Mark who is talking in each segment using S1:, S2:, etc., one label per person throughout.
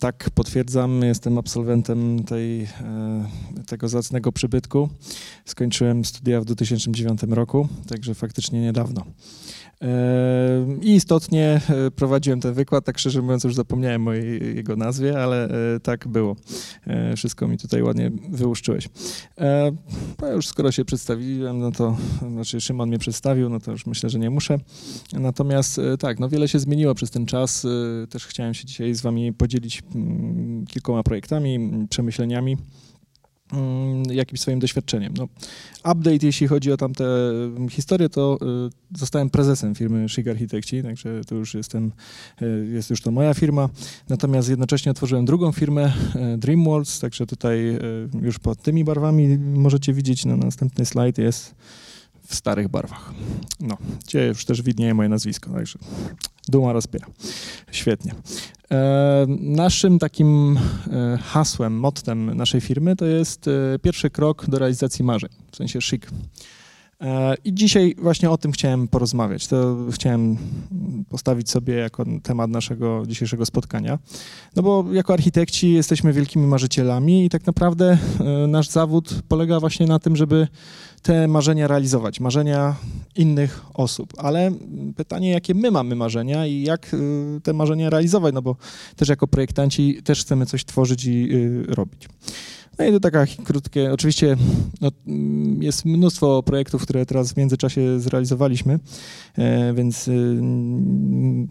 S1: Tak, potwierdzam, jestem absolwentem tej, tego zacnego przybytku. Skończyłem studia w 2009 roku, także faktycznie niedawno. I istotnie e, prowadziłem ten wykład, tak szczerze mówiąc już zapomniałem o jego nazwie, ale e, tak było. E, wszystko mi tutaj ładnie wyłuszczyłeś. No już skoro się przedstawiłem, no to, znaczy Szymon mnie przedstawił, no to już myślę, że nie muszę. Natomiast tak, no wiele się zmieniło przez ten czas. Też chciałem się dzisiaj z wami podzielić mm, kilkoma projektami, przemyśleniami. Mm, jakimś swoim doświadczeniem. No, update, jeśli chodzi o tamte mm, historie, to y, zostałem prezesem firmy Chic Architekci, także to już jestem, y, jest już to moja firma. Natomiast jednocześnie otworzyłem drugą firmę, y, DreamWorlds, także tutaj już pod tymi barwami możecie widzieć na następny slajd jest w starych barwach. No, gdzie już też widnieje moje nazwisko, także duma rozpiera. Świetnie. E, naszym takim e, hasłem, mottem naszej firmy to jest e, pierwszy krok do realizacji marzeń, w sensie chic. I dzisiaj właśnie o tym chciałem porozmawiać. To chciałem postawić sobie jako temat naszego dzisiejszego spotkania. No bo jako architekci jesteśmy wielkimi marzycielami i tak naprawdę nasz zawód polega właśnie na tym, żeby te marzenia realizować, marzenia innych osób. Ale pytanie, jakie my mamy marzenia i jak y, te marzenia realizować, no bo też jako projektanci też chcemy coś tworzyć i y, robić. No i to taka krótkie, oczywiście no, mm, jest mnóstwo projektów, które teraz w międzyczasie zrealizowaliśmy, e, więc y,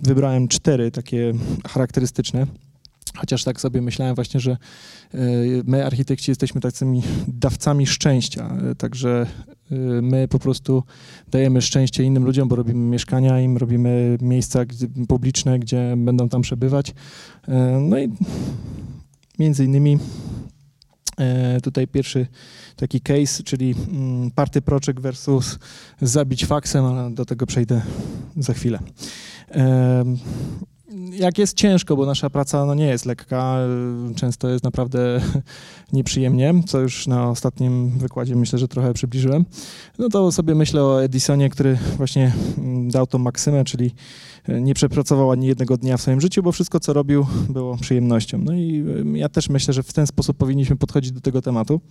S1: wybrałem cztery takie charakterystyczne. Chociaż tak sobie myślałem właśnie, że e, my architekci jesteśmy tacymi dawcami szczęścia, e, także e, my po prostu dajemy szczęście innym ludziom, bo robimy mieszkania im, robimy miejsca publiczne, gdzie będą tam przebywać. No i między innymi tutaj pierwszy taki case, czyli mm, party project versus zabić faksem, ale do tego przejdę za chwilę jak jest ciężko, bo nasza praca no, nie jest lekka, często jest naprawdę nieprzyjemnie, co już na ostatnim wykładzie myślę, że trochę przybliżyłem, no to sobie myślę o Edisonie, który właśnie mm, dał tą maksymę, czyli e, nie przepracował ani jednego dnia w swoim życiu, bo wszystko, co robił, było przyjemnością. No i ja też myślę, że w ten sposób powinniśmy podchodzić do tego tematu.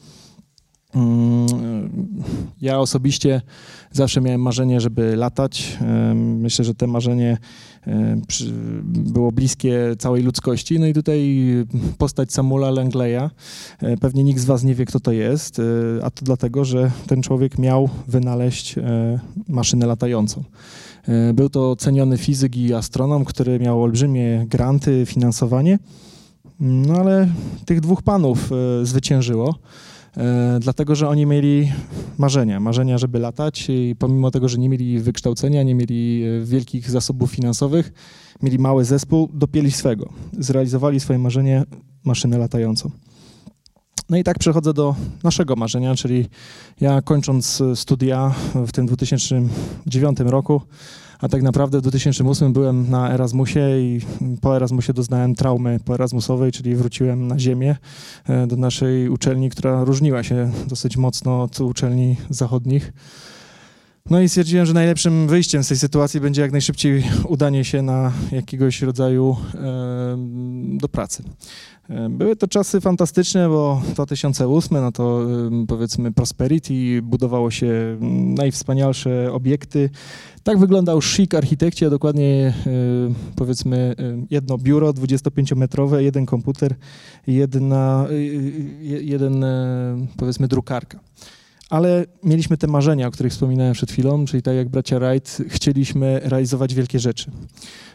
S1: Mm, ja osobiście zawsze miałem marzenie, żeby latać. Myślę, że to marzenie było bliskie całej ludzkości. No i tutaj postać Samuela Langleya. E, pewnie nikt z Was nie wie, kto to jest, e, a to dlatego, że ten człowiek miał wynaleźć e, maszynę latającą. Był to ceniony fizyk i astronom, który miał olbrzymie granty, finansowanie. No ale tych dwóch panów zwyciężyło. E, dlatego że oni mieli marzenia, marzenia, żeby latać i pomimo tego, że nie mieli wykształcenia, nie mieli e, wielkich zasobów finansowych, mieli mały zespół, dopięli swego. Zrealizowali swoje marzenie, maszynę latającą. No i tak przechodzę do naszego marzenia, czyli ja kończąc studia w tym 2009 roku, a tak naprawdę w 2008 byłem na Erasmusie i po Erasmusie doznałem traumy po Erasmusowej, czyli wróciłem na ziemię e, do naszej uczelni, która różniła się dosyć mocno od uczelni zachodnich. No i stwierdziłem, że najlepszym wyjściem z tej sytuacji będzie jak najszybciej udanie się na jakiegoś rodzaju e, do pracy. E, były to czasy fantastyczne, bo 2008, no to powiedzmy Prosperity, budowało się najwspanialsze obiekty. Tak wyglądał chic architekci, a dokładnie e, powiedzmy e, jedno biuro 25-metrowe, jeden komputer, jedna, jeden powiedzmy drukarka ale mieliśmy te marzenia, o których wspominałem przed chwilą, czyli tak jak bracia Wright, chcieliśmy realizować wielkie rzeczy.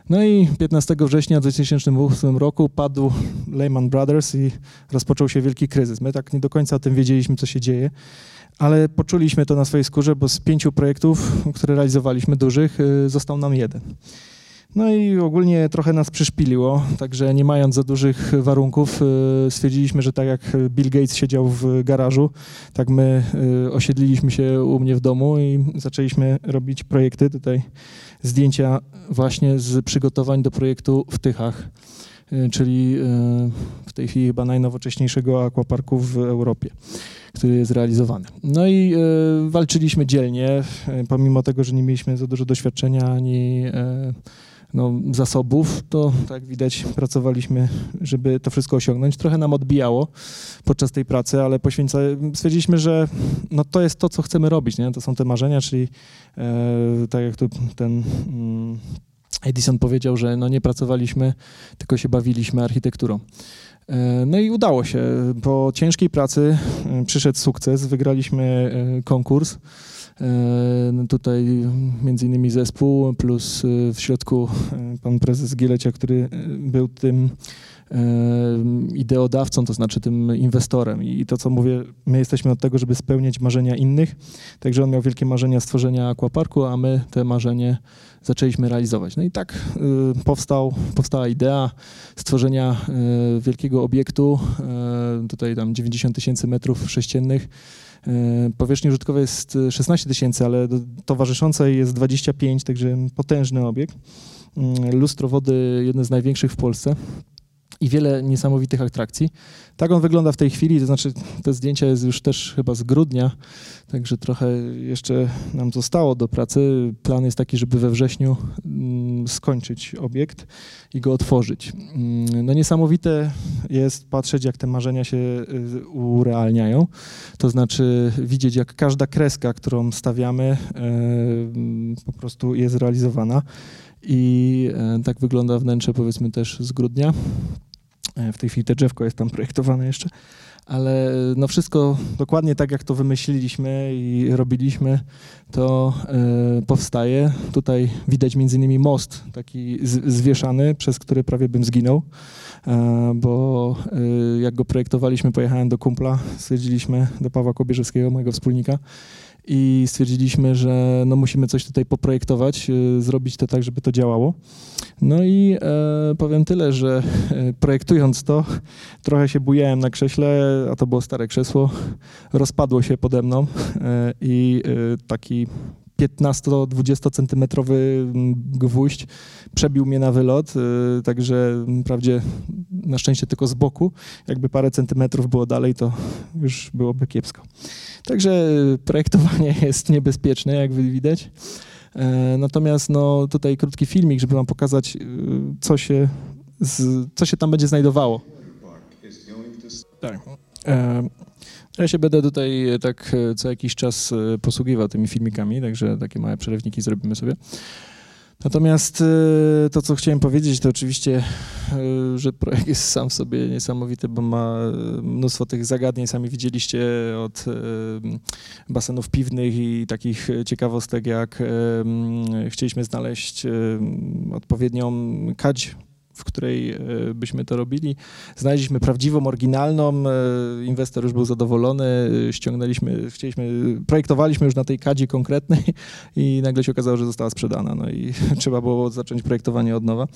S1: No i 15 września 2008 roku padł Lehman Brothers i rozpoczął się wielki kryzys. My tak nie do końca o tym wiedzieliśmy, co się dzieje, ale poczuliśmy to na swojej skórze, bo z pięciu projektów, które realizowaliśmy dużych, y, został nam jeden. No i ogólnie trochę nas przyszpiliło, także nie mając za dużych warunków, y, stwierdziliśmy, że tak jak Bill Gates siedział w garażu, tak my y, osiedliliśmy się u mnie w domu i zaczęliśmy robić projekty. Tutaj zdjęcia właśnie z przygotowań do projektu w Tychach, y, czyli w tej chwili chyba najnowocześniejszego aquaparku w Europie który jest realizowany. No i walczyliśmy dzielnie, pomimo tego, że nie mieliśmy za dużo doświadczenia ani no, zasobów, to tak widać pracowaliśmy, żeby to wszystko osiągnąć. Trochę nam odbijało podczas tej pracy, ale poświęca, stwierdziliśmy, że no, to jest to, co chcemy robić, nie? to są te marzenia, czyli e, tak jak tu ten... Mm, Edison powiedział, że no nie pracowaliśmy, tylko się bawiliśmy architekturą. E, no i udało się. Po ciężkiej pracy e, przyszedł sukces, wygraliśmy e, konkurs. No tutaj między innymi zespół, plus w środku pan prezes Gielecia, który był tym ideodawcą, to znaczy tym inwestorem. I to, co mówię, my jesteśmy od tego, żeby spełniać marzenia innych. Także on miał wielkie marzenia stworzenia aquaparku, a my te marzenie zaczęliśmy realizować. No i tak powstał, powstała idea stworzenia wielkiego obiektu, tutaj tam 90 tysięcy metrów sześciennych. Powierzchni użytkowej jest 16 tysięcy, ale towarzyszącej jest 25, także potężny obiekt. Lustro wody, jedne z największych w Polsce i wiele niesamowitych atrakcji. Tak on wygląda w tej chwili, to znaczy te zdjęcia jest już też chyba z grudnia, także trochę jeszcze nam zostało do pracy. Plan jest taki, żeby we wrześniu mm, skończyć obiekt i go otworzyć. Mm, no niesamowite jest patrzeć, jak te marzenia się y, urealniają, to znaczy widzieć, jak każda kreska, którą stawiamy, y, po prostu jest realizowana. I y, tak wygląda wnętrze, powiedzmy, też z grudnia. E, w tej chwili te drzewko jest tam projektowane jeszcze, ale no wszystko dokładnie tak, jak to wymyśliliśmy i robiliśmy, to y, powstaje. Tutaj widać między innymi most taki zwieszany, przez który prawie bym zginął, bo jak go projektowaliśmy, pojechałem do kumpla, stwierdziliśmy, do Pawła Kobierzewskiego, mojego wspólnika, i stwierdziliśmy, że no musimy coś tutaj poprojektować, y, zrobić to tak, żeby to działało. No i e, powiem tyle, że e, projektując to, trochę się bujałem na krześle, a to było stare krzesło, rozpadło się pode mną e, i e, taki 15-20 centymetrowy gwóźdź przebił mnie na wylot, y, także wprawdzie na szczęście tylko z boku. Jakby parę centymetrów było dalej, to już byłoby kiepsko. Także projektowanie jest niebezpieczne, jak widać. E, natomiast no, tutaj krótki filmik, żeby wam pokazać, y, co się, co się tam będzie znajdowało. Tak. E, ja się będę tutaj tak co jakiś czas e, posługiwał tymi filmikami, także takie małe przelewniki zrobimy sobie. Natomiast e, to, co chciałem powiedzieć, to oczywiście, e, że projekt jest sam w sobie niesamowity, bo ma mnóstwo tych zagadnień. Sami widzieliście od basenów piwnych i takich ciekawostek, jak chcieliśmy znaleźć odpowiednią kadź w której e, byśmy to robili. Znaleźliśmy prawdziwą, oryginalną, e, inwestor już był zadowolony, e, ściągnęliśmy, chcieliśmy, projektowaliśmy już na tej kadzie konkretnej i nagle się okazało, że została sprzedana. No i trzeba było zacząć projektowanie od nowa.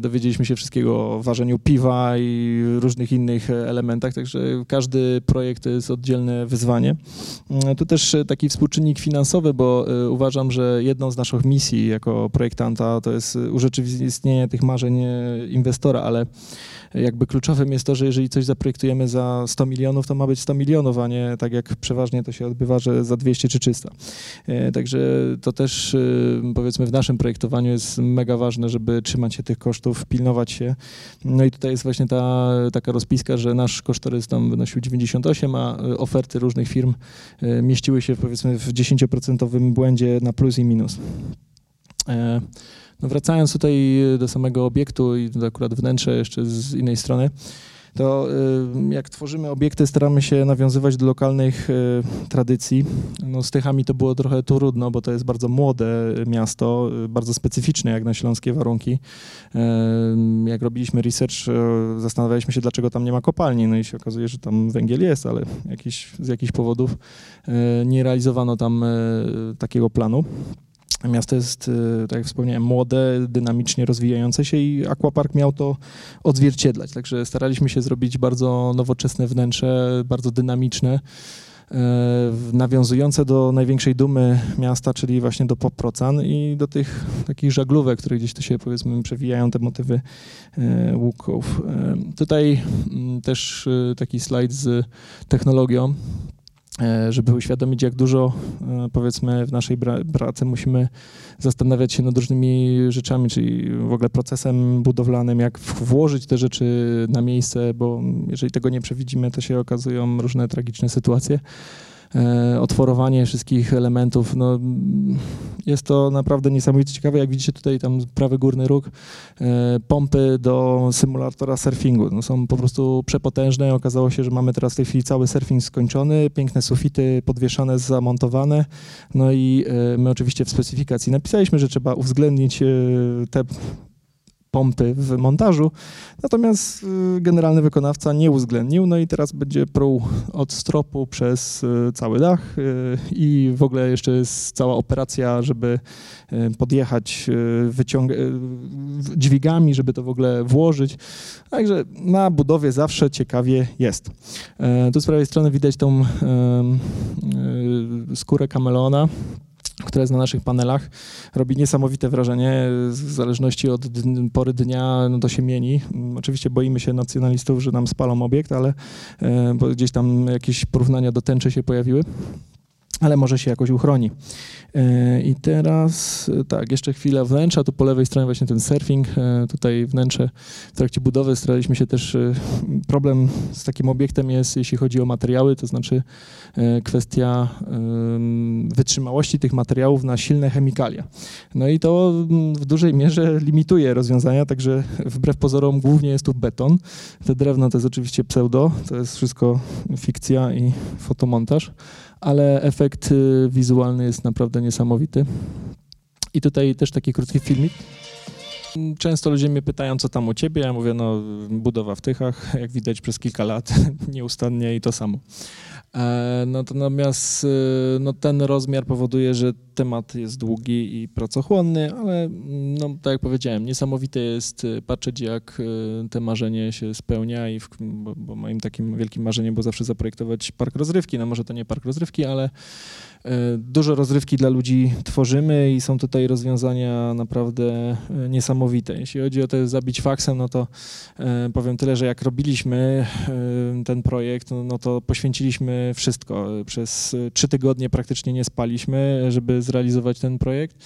S1: Dowiedzieliśmy się wszystkiego o ważeniu piwa i różnych innych elementach, także każdy projekt to jest oddzielne wyzwanie. Tu też taki współczynnik finansowy, bo uważam, że jedną z naszych misji jako projektanta to jest urzeczywistnienie tych marzeń inwestora, ale jakby kluczowym jest to, że jeżeli coś zaprojektujemy za 100 milionów, to ma być 100 milionów, a nie tak jak przeważnie to się odbywa, że za 200 czy 300. E, także to też e, powiedzmy w naszym projektowaniu jest mega ważne, żeby trzymać się tych kosztów, pilnować się. No i tutaj jest właśnie ta taka rozpiska, że nasz kosztorys tam wynosił 98, a oferty różnych firm e, mieściły się powiedzmy w 10% błędzie na plus i minus. No wracając tutaj do samego obiektu i akurat wnętrze jeszcze z innej strony, to y, jak tworzymy obiekty, staramy się nawiązywać do lokalnych y, tradycji. No, z Tychami to było trochę trudno, bo to jest bardzo młode miasto, bardzo specyficzne jak na śląskie warunki. Jak robiliśmy research, zastanawialiśmy się, dlaczego tam nie ma kopalni. No i się okazuje, że tam węgiel jest, ale jakiś, z jakichś powodów nie realizowano tam takiego planu. Miasto jest, y, tak jak wspomniałem, młode, dynamicznie rozwijające się i Aquapark miał to odzwierciedlać. Także staraliśmy się zrobić bardzo nowoczesne wnętrze, bardzo dynamiczne, e, nawiązujące do największej dumy miasta, czyli właśnie do Poprocan i do tych takich żaglówek, które gdzieś tu się powiedzmy przewijają te motywy e, łuków. Tutaj mm, też taki slajd z technologią żeby uświadomić, jak dużo e, powiedzmy w naszej pracy musimy zastanawiać się nad różnymi rzeczami, czyli w ogóle procesem budowlanym, jak włożyć te rzeczy na miejsce, bo jeżeli tego nie przewidzimy, to się okazują różne tragiczne sytuacje. E, otworowanie wszystkich elementów. No, jest to naprawdę niesamowicie ciekawe. Jak widzicie tutaj tam prawy górny róg, e, pompy do symulatora surfingu. No, są po prostu przepotężne. Okazało się, że mamy teraz w tej chwili cały surfing skończony, piękne sufity podwieszane, zamontowane. No i e, my oczywiście w specyfikacji napisaliśmy, że trzeba uwzględnić te pompy w montażu, natomiast y, generalny wykonawca nie uwzględnił, no i teraz będzie pruł od stropu przez y, cały dach y, i w ogóle jeszcze jest cała operacja, żeby podjechać wyciąg dźwigami, żeby to w ogóle włożyć. Także na budowie zawsze ciekawie jest. Tu z prawej strony widać tą skórę kamelona która jest na naszych panelach, robi niesamowite wrażenie. W zależności od pory dnia no to się mieni. Oczywiście boimy się nacjonalistów, że nam spalą obiekt, ale e, bo gdzieś tam jakieś porównania do tęczy się pojawiły ale może się jakoś uchroni. E, I teraz tak, jeszcze chwilę wnętrza, tu po lewej stronie właśnie ten surfing, e, tutaj wnętrze w trakcie budowy staraliśmy się też, e, problem z takim obiektem jest, jeśli chodzi o materiały, to znaczy kwestia wytrzymałości tych materiałów na silne chemikalia. No i to w dużej mierze limituje rozwiązania, także wbrew pozorom głównie jest tu beton. Te drewno to jest oczywiście pseudo, to jest wszystko fikcja i fotomontaż, ale efekt y, wizualny jest naprawdę niesamowity. I tutaj też taki krótki filmik. Często ludzie mnie pytają, co tam u ciebie. Ja mówię, no, budowa w Tychach, jak widać przez kilka lat, nieustannie i to samo. E, natomiast y, no, ten rozmiar powoduje, że temat jest długi i pracochłonny, ale no, tak jak powiedziałem, niesamowite jest y, patrzeć, jak te marzenie się spełnia i w, bo, bo moim takim wielkim marzeniem było zawsze zaprojektować park rozrywki. No może to nie park rozrywki, ale dużo rozrywki dla ludzi tworzymy i są tutaj rozwiązania naprawdę niesamowite. Jeśli chodzi o to zabić faksem, no to powiem tyle, że jak robiliśmy ten projekt, no, no to poświęciliśmy wszystko. Przez trzy tygodnie praktycznie nie spaliśmy, żeby zrealizować ten projekt.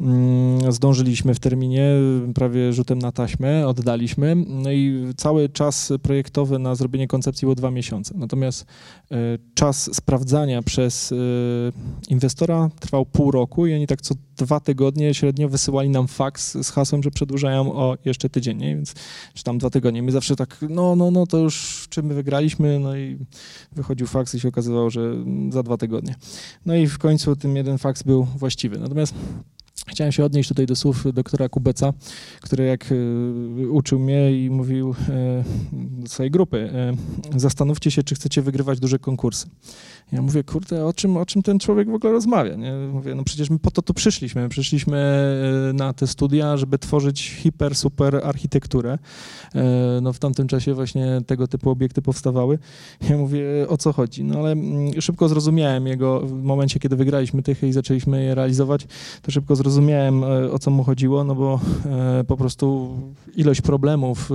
S1: Mm, zdążyliśmy w terminie, prawie rzutem na taśmę, oddaliśmy. No i cały czas projektowy na zrobienie koncepcji było dwa miesiące. Natomiast e, czas sprawdzania przez e, inwestora trwał pół roku i oni tak co dwa tygodnie średnio wysyłali nam faks z hasłem, że przedłużają o jeszcze tydzień, nie? więc czy tam dwa tygodnie. My zawsze tak, no, no, no, to już czy my wygraliśmy, no i wychodził faks i się okazywało, że za dwa tygodnie. No i w końcu ten jeden faks był właściwy. Natomiast Chciałem się odnieść tutaj do słów doktora Kubeca, który jak y, uczył mnie i mówił do swojej grupy, zastanówcie się, czy chcecie wygrywać duże konkursy. Ja mówię, kurde, o czym, o czym ten człowiek w ogóle rozmawia? Nie? Mówię, no przecież my po to tu przyszliśmy. Przyszliśmy e, na te studia, żeby tworzyć hiper, super architekturę. E, no w tamtym czasie właśnie tego typu obiekty powstawały. Ja mówię, o co chodzi? No ale mm, szybko zrozumiałem jego, w momencie, kiedy wygraliśmy tych i zaczęliśmy je realizować, to szybko zrozumiałem, e, o co mu chodziło, no bo po prostu ilość problemów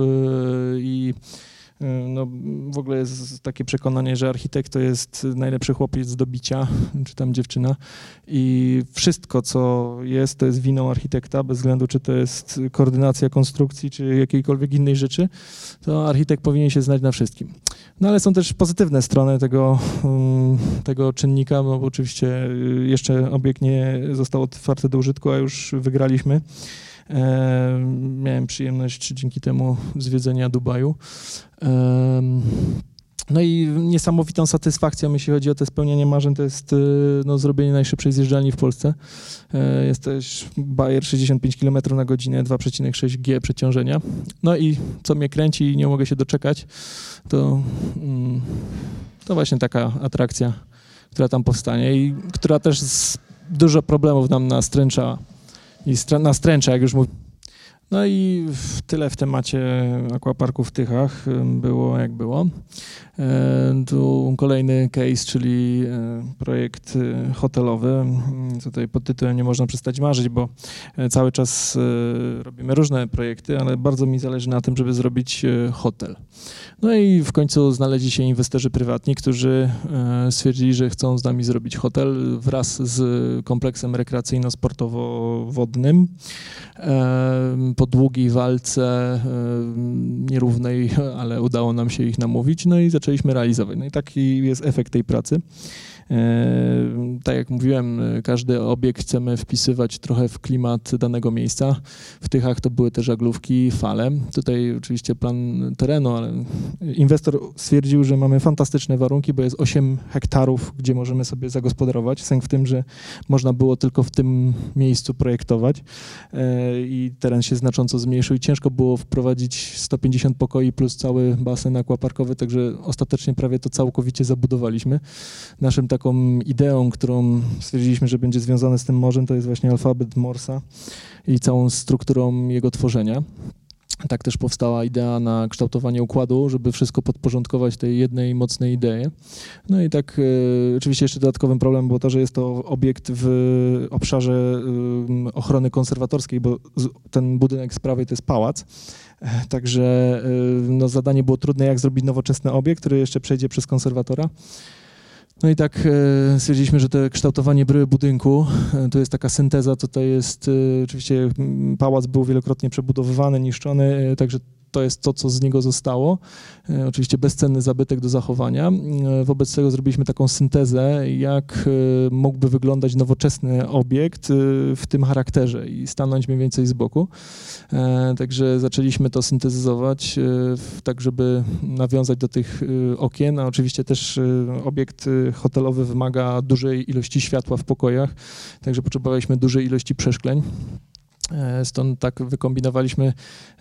S1: i no, w ogóle jest takie przekonanie, że architekt to jest najlepszy chłopiec do bicia, czy tam dziewczyna i wszystko, co jest, to jest winą architekta, bez względu czy to jest koordynacja konstrukcji, czy jakiejkolwiek innej rzeczy, to architekt powinien się znać na wszystkim. No ale są też pozytywne strony tego, mm, tego czynnika, bo oczywiście jeszcze obiekt nie został otwarty do użytku, a już wygraliśmy. Miałem przyjemność dzięki temu zwiedzenia Dubaju. No i niesamowitą satysfakcją, jeśli chodzi o to spełnienie marzeń, to jest e, no, zrobienie najszybszej zjeżdżalni w Polsce. E, jest też Bayer 65 km na godzinę, 2,6 G przeciążenia. No i co mnie kręci i nie mogę się doczekać, to, mm, to właśnie taka atrakcja, która tam powstanie i która też dużo problemów nam nastręcza i nastręcza, jak już mówię. No i w tyle w temacie aquaparku w Tychach było jak było. E, tu kolejny case, czyli e, projekt e, hotelowy. Tutaj pod tytułem nie można przestać marzyć, bo cały czas robimy różne projekty, ale bardzo mi zależy na tym, żeby zrobić hotel. No i w końcu znaleźli się inwestorzy prywatni, którzy stwierdzili, że chcą z nami zrobić hotel wraz z kompleksem rekreacyjno-sportowo-wodnym po długiej walce, nierównej, ale udało nam się ich namówić, no i zaczęliśmy realizować. No i taki jest efekt tej pracy. E, tak jak mówiłem, każdy obiekt chcemy wpisywać trochę w klimat danego miejsca. W Tychach to były te żaglówki, fale. Tutaj oczywiście plan terenu, ale inwestor stwierdził, że mamy fantastyczne warunki, bo jest 8 hektarów, gdzie możemy sobie zagospodarować. Sęk w tym, że można było tylko w tym miejscu projektować e, i teren się znacząco zmniejszył i ciężko było wprowadzić 150 pokoi plus cały basen akwaparkowy, także ostatecznie prawie to całkowicie zabudowaliśmy. Naszym taką ideą, którą stwierdziliśmy, że będzie związane z tym morzem, to jest właśnie alfabet Morsa i całą strukturą jego tworzenia. Tak też powstała idea na kształtowanie układu, żeby wszystko podporządkować tej jednej mocnej idei. No i tak e, oczywiście jeszcze dodatkowym problemem było to, że jest to obiekt w obszarze e, ochrony konserwatorskiej, bo z, ten budynek z prawej to jest pałac. E, także e, no, zadanie było trudne, jak zrobić nowoczesny obiekt, który jeszcze przejdzie przez konserwatora. No i tak e, stwierdziliśmy, że to kształtowanie bryły budynku e, to jest taka synteza, tutaj jest, e, oczywiście pałac był wielokrotnie przebudowywany, niszczony, także to jest to, co z niego zostało. E, oczywiście bezcenny zabytek do zachowania. E, wobec tego zrobiliśmy taką syntezę, jak e, mógłby wyglądać nowoczesny obiekt w tym charakterze i stanąć mniej więcej z boku. Także zaczęliśmy to syntezyzować, tak żeby nawiązać do tych okien, a oczywiście też obiekt hotelowy wymaga dużej ilości światła w pokojach, także potrzebowaliśmy dużej ilości przeszkleń. E, stąd tak wykombinowaliśmy,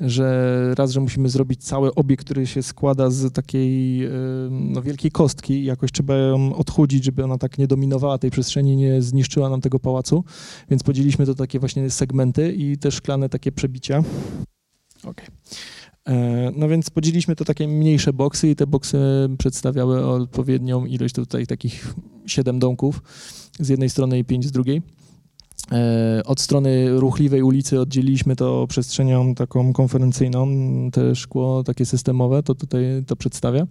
S1: że raz, że musimy zrobić cały obiekt, który się składa z takiej e, no, wielkiej kostki, jakoś trzeba ją odchudzić, żeby ona tak nie dominowała tej przestrzeni, nie zniszczyła nam tego pałacu, więc podzieliliśmy to takie właśnie segmenty i te szklane takie przebicia. Okay. E, no więc podzieliliśmy to takie mniejsze boksy i te boksy przedstawiały odpowiednią ilość tutaj takich siedem domków z jednej strony i pięć z drugiej. E, od strony ruchliwej ulicy oddzieliliśmy to przestrzenią taką konferencyjną, te szkło takie systemowe, to tutaj to przedstawia.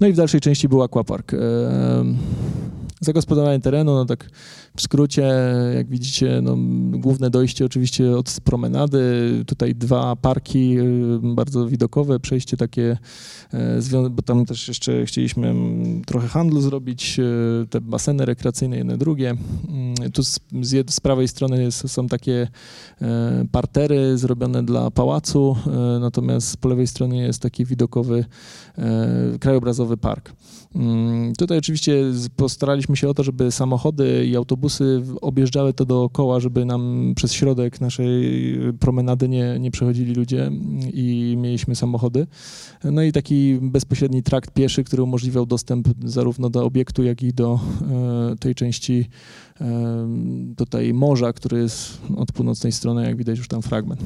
S1: No i w dalszej części był aquapark. E, zagospodarowanie terenu, no tak w skrócie, jak widzicie, no, główne dojście oczywiście od promenady, tutaj dwa parki y, bardzo widokowe, przejście takie, e, bo tam też jeszcze chcieliśmy mm, trochę handlu zrobić, e, te baseny rekreacyjne, jedne drugie. Mm, tu z, z prawej strony są takie partery zrobione dla pałacu, natomiast po lewej stronie jest taki widokowy krajobrazowy park. Mm, tutaj oczywiście postaraliśmy się o to, żeby samochody i autobusy objeżdżały to dookoła, żeby nam przez środek naszej promenady nie, nie przechodzili ludzie i mieliśmy samochody. No i taki bezpośredni trakt pieszy, który umożliwiał dostęp zarówno do obiektu, jak i do e, tej części tutaj morza, który jest od północnej strony, jak widać już tam fragment.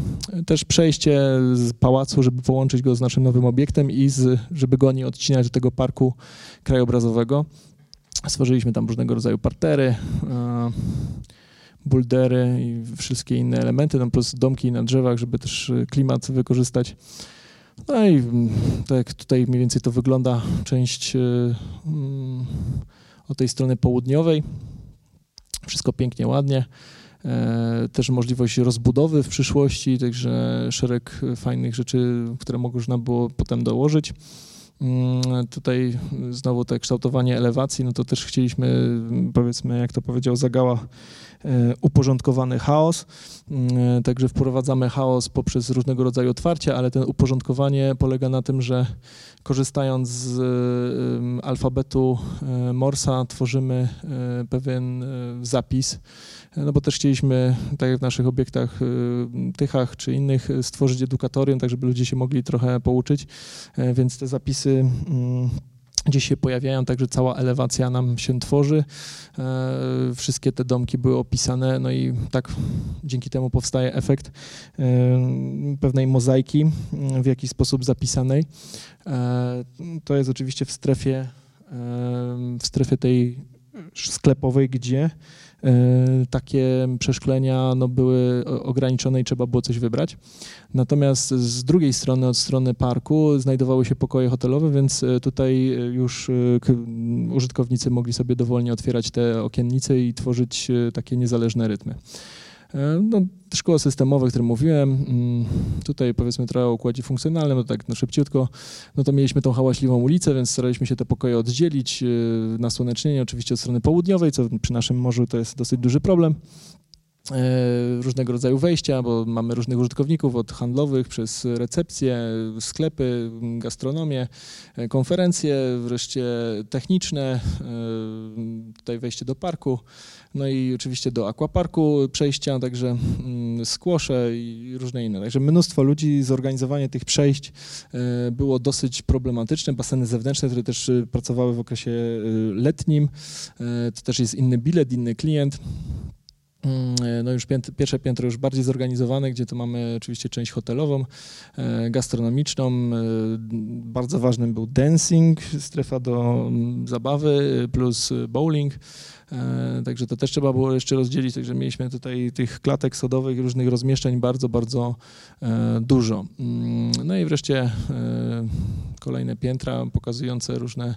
S1: Też przejście z pałacu, żeby połączyć go z naszym nowym obiektem i z, żeby go nie odcinać do tego parku krajobrazowego. Stworzyliśmy tam różnego rodzaju partery, e, buldery i wszystkie inne elementy, tam plus domki na drzewach, żeby też klimat wykorzystać. No i tak tutaj mniej więcej to wygląda część e, mm, od tej strony południowej. Wszystko pięknie, ładnie. E, też możliwość rozbudowy w przyszłości, także szereg fajnych rzeczy, które można było potem dołożyć. Mm, tutaj znowu to kształtowanie elewacji, no to też chcieliśmy, powiedzmy, jak to powiedział Zagała, e, uporządkowany chaos. Mm, także wprowadzamy chaos poprzez różnego rodzaju otwarcia, ale ten uporządkowanie polega na tym, że korzystając z alfabetu e, Morsa tworzymy e, pewien zapis, no bo też chcieliśmy, tak jak w naszych obiektach Tychach czy innych, stworzyć edukatorium, tak żeby ludzie się mogli trochę pouczyć, więc te zapisy mm, gdzieś się pojawiają, także cała elewacja nam się tworzy. E, wszystkie te domki były opisane, no i tak dzięki temu powstaje efekt e, pewnej mozaiki w jakiś sposób zapisanej. E, to jest oczywiście w strefie, w strefie tej sklepowej, gdzie E, takie przeszklenia no, były ograniczone i trzeba było coś wybrać. Natomiast z drugiej strony, od strony parku, znajdowały się pokoje hotelowe, więc e, tutaj już e, użytkownicy mogli sobie dowolnie otwierać te okiennice i tworzyć takie niezależne rytmy. E, no, szkoły systemowe, o którym mówiłem, mm, tutaj powiedzmy trochę o układzie funkcjonalnym, no tak no szybciutko, no to mieliśmy tą hałaśliwą ulicę, więc staraliśmy się te pokoje oddzielić, e, na słonecznienie oczywiście od strony południowej, co przy naszym morzu to jest dosyć duży problem. E, różnego rodzaju wejścia, bo mamy różnych użytkowników, od handlowych przez recepcje, sklepy, gastronomię, konferencje, wreszcie techniczne, tutaj wejście do parku, no i oczywiście do aquaparku przejścia, także mm, skłosze i różne inne. Także mnóstwo ludzi, zorganizowanie tych przejść e, było dosyć problematyczne. Baseny zewnętrzne, które też e, pracowały w okresie letnim, to też jest inny bilet, inny klient. Mm, no już pierwsze piętro już bardziej zorganizowane, gdzie to mamy oczywiście część hotelową, e, gastronomiczną. E, bardzo ważnym był dancing, strefa do mm, zabawy plus bowling. Także to też trzeba było jeszcze rozdzielić, także mieliśmy tutaj tych klatek sodowych, różnych rozmieszczeń bardzo, bardzo dużo. Mm, no i wreszcie kolejne piętra pokazujące różne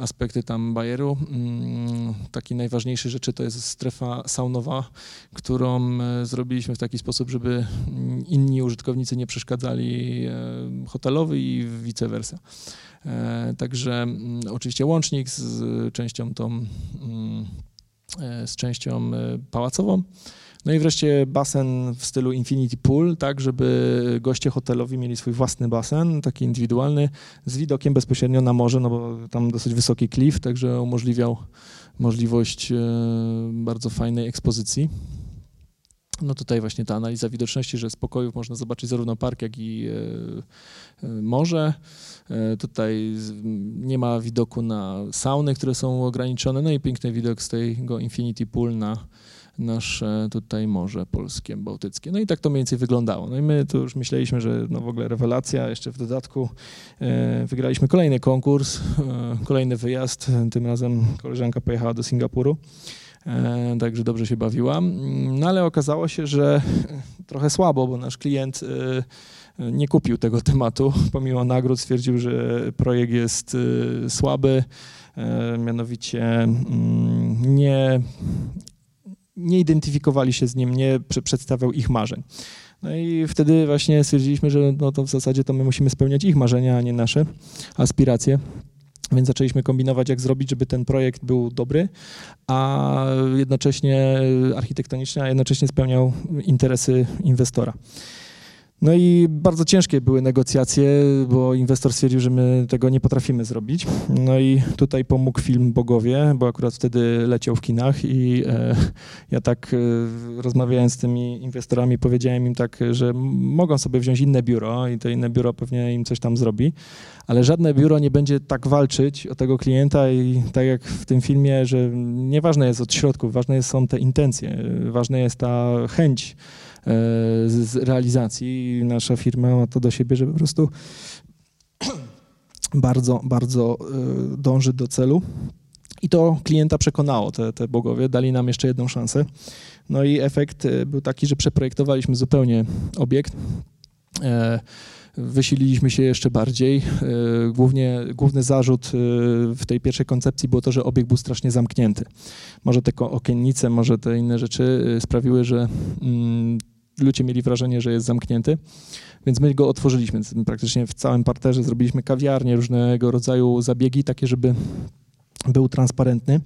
S1: aspekty tam bajeru. Mm, taki najważniejszy rzeczy to jest strefa saunowa, którą e, zrobiliśmy w taki sposób, żeby inni użytkownicy nie przeszkadzali e, hotelowi i vice versa. E, także mm, oczywiście łącznik z częścią tą, mm, z częścią pałacową. No i wreszcie basen w stylu Infinity Pool, tak żeby goście hotelowi mieli swój własny basen, taki indywidualny, z widokiem bezpośrednio na morze, no bo tam dosyć wysoki klif, także umożliwiał możliwość e, bardzo fajnej ekspozycji. No tutaj właśnie ta analiza widoczności, że z pokojów można zobaczyć zarówno park, jak i e, e, morze. Tutaj nie ma widoku na sauny, które są ograniczone, no i piękny widok z tego Infinity Pool na nasze tutaj morze polskie, bałtyckie. No i tak to mniej więcej wyglądało. No i my tu już myśleliśmy, że no w ogóle rewelacja, jeszcze w dodatku e, wygraliśmy kolejny konkurs, e, kolejny wyjazd, tym razem koleżanka pojechała do Singapuru. E, także dobrze się bawiła. No ale okazało się, że trochę słabo, bo nasz klient e, nie kupił tego tematu. Pomimo nagród stwierdził, że projekt jest e, słaby, mianowicie mm, nie, nie identyfikowali się z nim, nie przedstawiał ich marzeń. No i wtedy właśnie stwierdziliśmy, że no to w zasadzie to my musimy spełniać ich marzenia, a nie nasze aspiracje. Więc zaczęliśmy kombinować, jak zrobić, żeby ten projekt był dobry, a jednocześnie architektoniczny, a jednocześnie spełniał interesy inwestora. No i bardzo ciężkie były negocjacje, bo inwestor stwierdził, że my tego nie potrafimy zrobić. No i tutaj pomógł film Bogowie, bo akurat wtedy leciał w kinach i e, ja tak e, rozmawiając z tymi inwestorami powiedziałem im tak, że mogą sobie wziąć inne biuro i to inne biuro pewnie im coś tam zrobi, ale żadne biuro nie będzie tak walczyć o tego klienta i tak jak w tym filmie, że nieważne jest od środków, ważne są te intencje, ważna jest ta chęć z realizacji nasza firma ma to do siebie, że po prostu bardzo, bardzo e, dąży do celu. I to klienta przekonało, te, te bogowie, dali nam jeszcze jedną szansę. No i efekt e, był taki, że przeprojektowaliśmy zupełnie obiekt. E, wysililiśmy się jeszcze bardziej. Głównie, główny zarzut w tej pierwszej koncepcji było to, że obiekt był strasznie zamknięty. Może te okiennice, może te inne rzeczy sprawiły, że mm, ludzie mieli wrażenie, że jest zamknięty, więc my go otworzyliśmy. Praktycznie w całym parterze zrobiliśmy kawiarnię, różnego rodzaju zabiegi, takie, żeby był transparentny.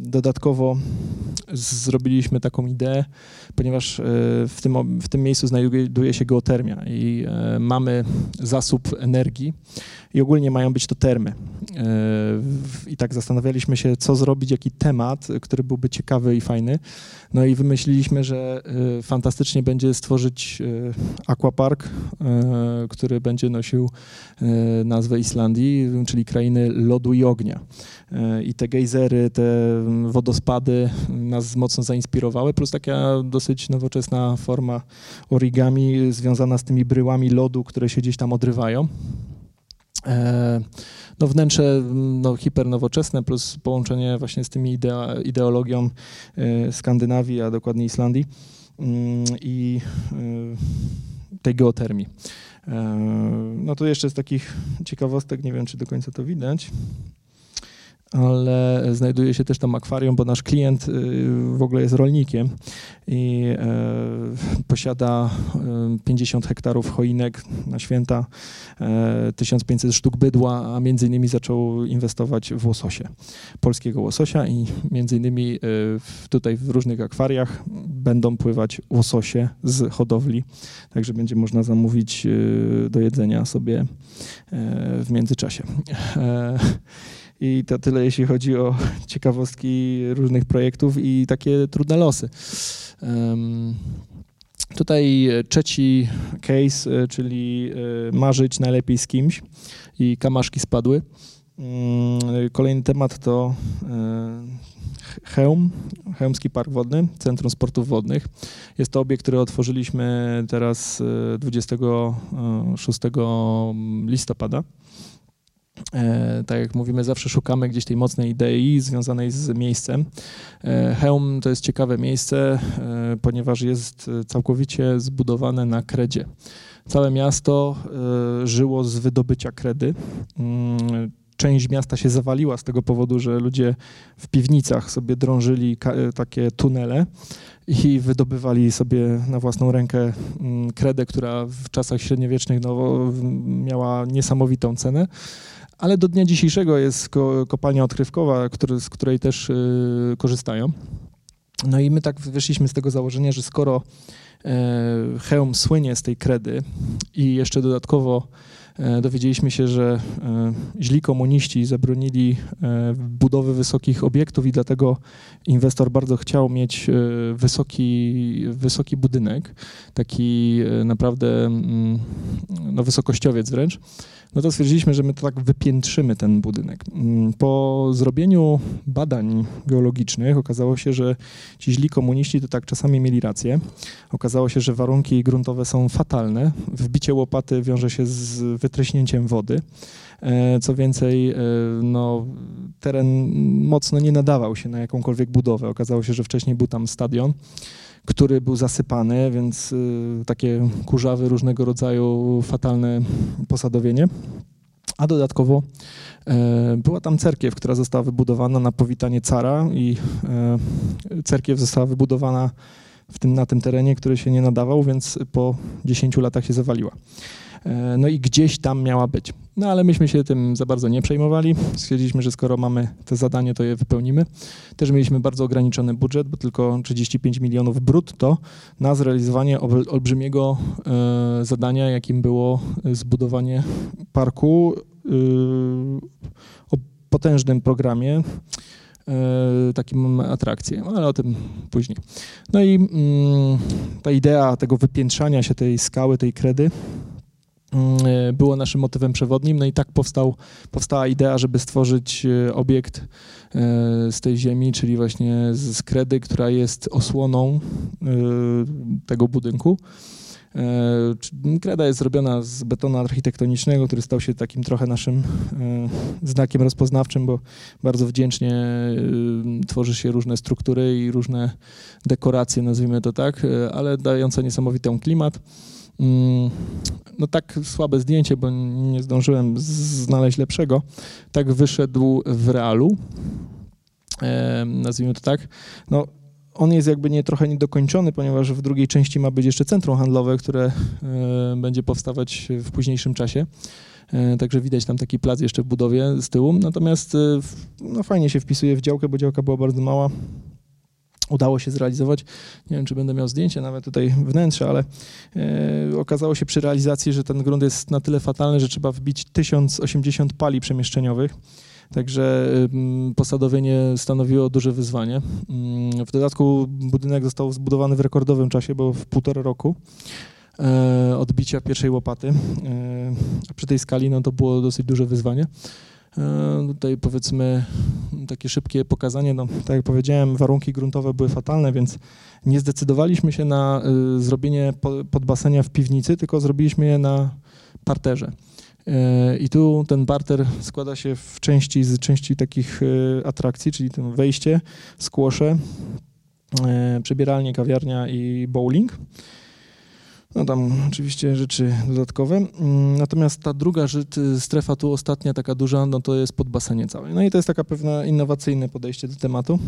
S1: Dodatkowo zrobiliśmy taką ideę, ponieważ w tym, w tym miejscu znajduje się geotermia i mamy zasób energii i ogólnie mają być to termy. I tak zastanawialiśmy się, co zrobić, jaki temat, który byłby ciekawy i fajny. No i wymyśliliśmy, że fantastycznie będzie stworzyć aquapark, który będzie nosił nazwę Islandii, czyli krainy lodu i ognia. I te gejzery, te wodospady nas mocno zainspirowały, plus taka dosyć nowoczesna forma origami związana z tymi bryłami lodu, które się gdzieś tam odrywają. E, no wnętrze no, hipernowoczesne plus połączenie właśnie z tymi idea, ideologią e, Skandynawii, a dokładnie Islandii mm, i e, tej geotermii. No to jeszcze z takich ciekawostek, nie wiem czy do końca to widać ale znajduje się też tam akwarium, bo nasz klient y, w ogóle jest rolnikiem i e, posiada 50 e, hektarów choinek na święta, 1500 e, sztuk bydła, a między innymi zaczął inwestować w łososie, polskiego łososia i między innymi tutaj w różnych akwariach będą pływać łososie z hodowli, także będzie można zamówić do jedzenia sobie w międzyczasie. I to tyle, jeśli chodzi o ciekawostki różnych projektów i takie trudne losy. Um, Tutaj trzeci case, e, czyli e, marzyć najlepiej z kimś i kamaszki spadły. Mm, kolejny temat to e, Chełm, Chełmski Park Wodny, Centrum Sportów Wodnych. Jest to obiekt, który otworzyliśmy teraz 26 listopada. E, tak jak mówimy, zawsze szukamy gdzieś tej mocnej idei związanej z miejscem. E, Heum to jest ciekawe miejsce, e, ponieważ jest całkowicie zbudowane na kredzie. Całe miasto żyło z wydobycia kredy. Mm, część miasta się zawaliła z tego powodu, że ludzie w piwnicach sobie drążyli takie tunele i wydobywali sobie na własną rękę mm, kredę, która w czasach średniowiecznych no, miała niesamowitą cenę ale do dnia dzisiejszego jest kopalnia odkrywkowa, który, z której też y, korzystają. No i my tak wyszliśmy z tego założenia, że skoro e, Heum słynie z tej kredy i jeszcze dodatkowo e, dowiedzieliśmy się, że e, źli komuniści zabronili budowy wysokich obiektów i dlatego inwestor bardzo chciał mieć wysoki, wysoki budynek, taki naprawdę mm, no, wysokościowiec wręcz no to stwierdziliśmy, że my to tak wypiętrzymy ten budynek. Mm, po zrobieniu badań geologicznych okazało się, że ci źli komuniści to tak czasami mieli rację. Okazało się, że warunki gruntowe są fatalne. Wbicie łopaty wiąże się z wytreśnięciem wody. E, co więcej, e, no, teren mocno nie nadawał się na jakąkolwiek budowę. Okazało się, że wcześniej był tam stadion który był zasypany, więc y, takie kurzawy, różnego rodzaju fatalne posadowienie. A dodatkowo e, była tam cerkiew, która została wybudowana na powitanie cara i e, cerkiew została wybudowana w tym, na tym terenie, który się nie nadawał, więc po 10 latach się zawaliła. E, no i gdzieś tam miała być. No ale myśmy się tym za bardzo nie przejmowali. Stwierdziliśmy, że skoro mamy te zadanie, to je wypełnimy. Też mieliśmy bardzo ograniczony budżet, bo tylko 35 milionów brutto na zrealizowanie olbrzymiego e, zadania, jakim było zbudowanie parku e, o potężnym programie takim atrakcję, ale o tym później. No i mm, ta idea tego wypiętrzania się tej skały, tej kredy było naszym motywem przewodnim. No i tak powstał, powstała idea, żeby stworzyć e, obiekt e, z tej ziemi, czyli właśnie z kredy, która jest osłoną tego budynku. Kreda jest zrobiona z betonu architektonicznego, który stał się takim trochę naszym znakiem rozpoznawczym, bo bardzo wdzięcznie tworzy się różne struktury i różne dekoracje, nazwijmy to tak, ale dające niesamowity klimat. Mm, no tak słabe zdjęcie, bo nie zdążyłem znaleźć lepszego. Tak wyszedł w realu, e, nazwijmy to tak. No, on jest jakby nie, trochę niedokończony, ponieważ w drugiej części ma być jeszcze centrum handlowe, które będzie powstawać w późniejszym czasie. Także widać tam taki plac jeszcze w budowie z tyłu. Natomiast no, fajnie się wpisuje w działkę, bo działka była bardzo mała udało się zrealizować. Nie wiem, czy będę miał zdjęcie nawet tutaj wnętrza, ale e, okazało się przy realizacji, że ten grunt jest na tyle fatalny, że trzeba wbić 1080 pali przemieszczeniowych. Także posadowienie stanowiło duże wyzwanie. Y, w dodatku budynek został zbudowany w rekordowym czasie, bo w półtora roku e, odbicia pierwszej łopaty. E, przy tej skali no, to było dosyć duże wyzwanie. E, tutaj powiedzmy takie szybkie pokazanie, no tak jak powiedziałem, warunki gruntowe były fatalne, więc nie zdecydowaliśmy się na y, zrobienie podbasenia w piwnicy, tylko zrobiliśmy je na parterze. E, I tu ten barter składa się w części z części takich y, atrakcji, czyli to wejście, skłosze, e, przebieralnie, kawiarnia i bowling. No tam oczywiście rzeczy dodatkowe. Mm, natomiast ta druga rzecz, strefa tu ostatnia, taka duża, no to jest podbasenie całe. No i to jest taka pewna innowacyjne podejście do tematu.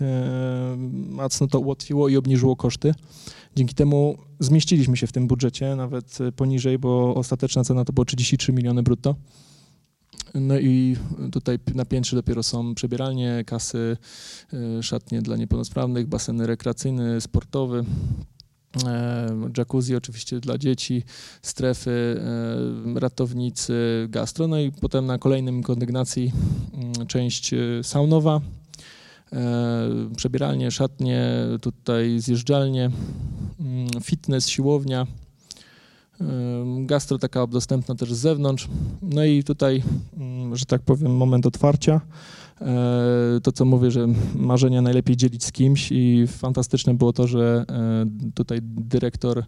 S1: E, mocno to ułatwiło i obniżyło koszty. Dzięki temu zmieściliśmy się w tym budżecie, nawet poniżej, bo ostateczna cena to było 33 miliony brutto. No i tutaj na piętrze dopiero są przebieralnie, kasy, e, szatnie dla niepełnosprawnych, baseny rekreacyjny, sportowy, E, jacuzzi oczywiście dla dzieci, strefy, e, ratownicy, gastro, no i potem na kolejnym kondygnacji mm, część e, saunowa, przebieralnie, szatnie, tutaj zjeżdżalnie, mm, fitness, siłownia, gastro taka dostępna też z zewnątrz, no i tutaj, mm, że tak powiem, moment otwarcia, E, to, co mówię, że marzenia najlepiej dzielić z kimś i fantastyczne było to, że e, tutaj dyrektor e,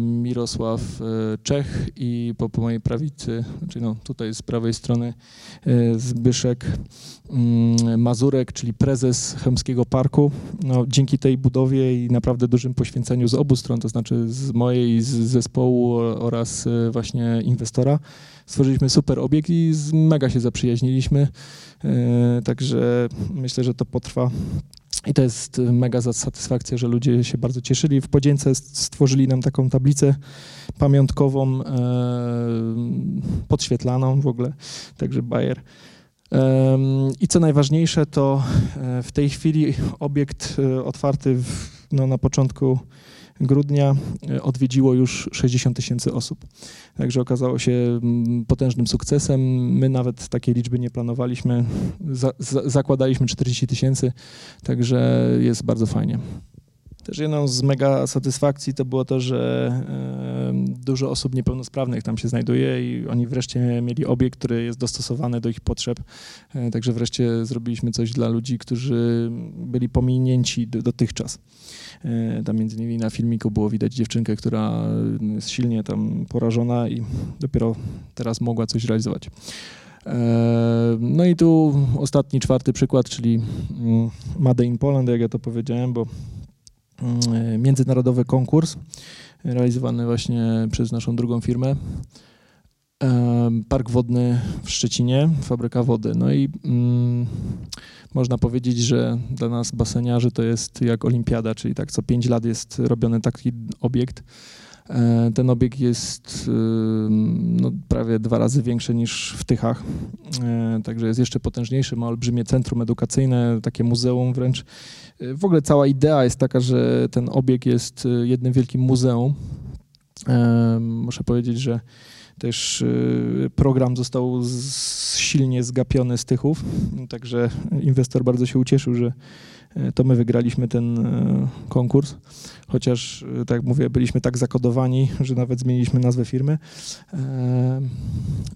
S1: Mirosław Czech i po, po mojej prawicy, czyli no tutaj z prawej strony Zbyszek mm, Mazurek, czyli prezes Chemskiego Parku. No, dzięki tej budowie i naprawdę dużym poświęceniu z obu stron, to znaczy z mojej, z zespołu oraz właśnie inwestora, stworzyliśmy super obiekt i mega się zaprzyjaźniliśmy. E, także myślę, że to potrwa. I to jest mega satysfakcja, że ludzie się bardzo cieszyli. W podzięce stworzyli nam taką tablicę pamiątkową, e, podświetlaną w ogóle, także Bayer. I co najważniejsze, to e, w tej chwili obiekt otwarty w, no, na początku grudnia e, odwiedziło już 60 tysięcy osób. Także okazało się mm, potężnym sukcesem. My nawet takiej liczby nie planowaliśmy. Za, za, zakładaliśmy 40 tysięcy, także jest bardzo fajnie. Też jedną z mega satysfakcji to było to, że dużo osób niepełnosprawnych tam się znajduje i oni wreszcie mieli obiekt, który jest dostosowany do ich potrzeb. E, także wreszcie zrobiliśmy coś dla ludzi, którzy byli pominięci dotychczas. E, tam między innymi na filmiku było widać dziewczynkę, która jest silnie tam porażona i dopiero teraz mogła coś realizować. E, no i tu ostatni, czwarty przykład, czyli mm, Made in Poland, jak ja to powiedziałem, bo międzynarodowy konkurs realizowany właśnie przez naszą drugą firmę. Park wodny w Szczecinie, fabryka wody. No i mm, można powiedzieć, że dla nas baseniarzy to jest jak olimpiada, czyli tak co 5 lat jest robiony taki obiekt. E, ten obiekt jest no, prawie dwa razy większy niż w Tychach, e, także jest jeszcze potężniejszy, ma olbrzymie centrum edukacyjne, takie muzeum wręcz. E, w ogóle cała idea jest taka, że ten obiekt jest jednym wielkim muzeum. Muszę powiedzieć, że też program został silnie zgapiony z Tychów, także inwestor bardzo się ucieszył, że to my wygraliśmy ten e, konkurs, chociaż, tak mówię, byliśmy tak zakodowani, że nawet zmieniliśmy nazwę firmy.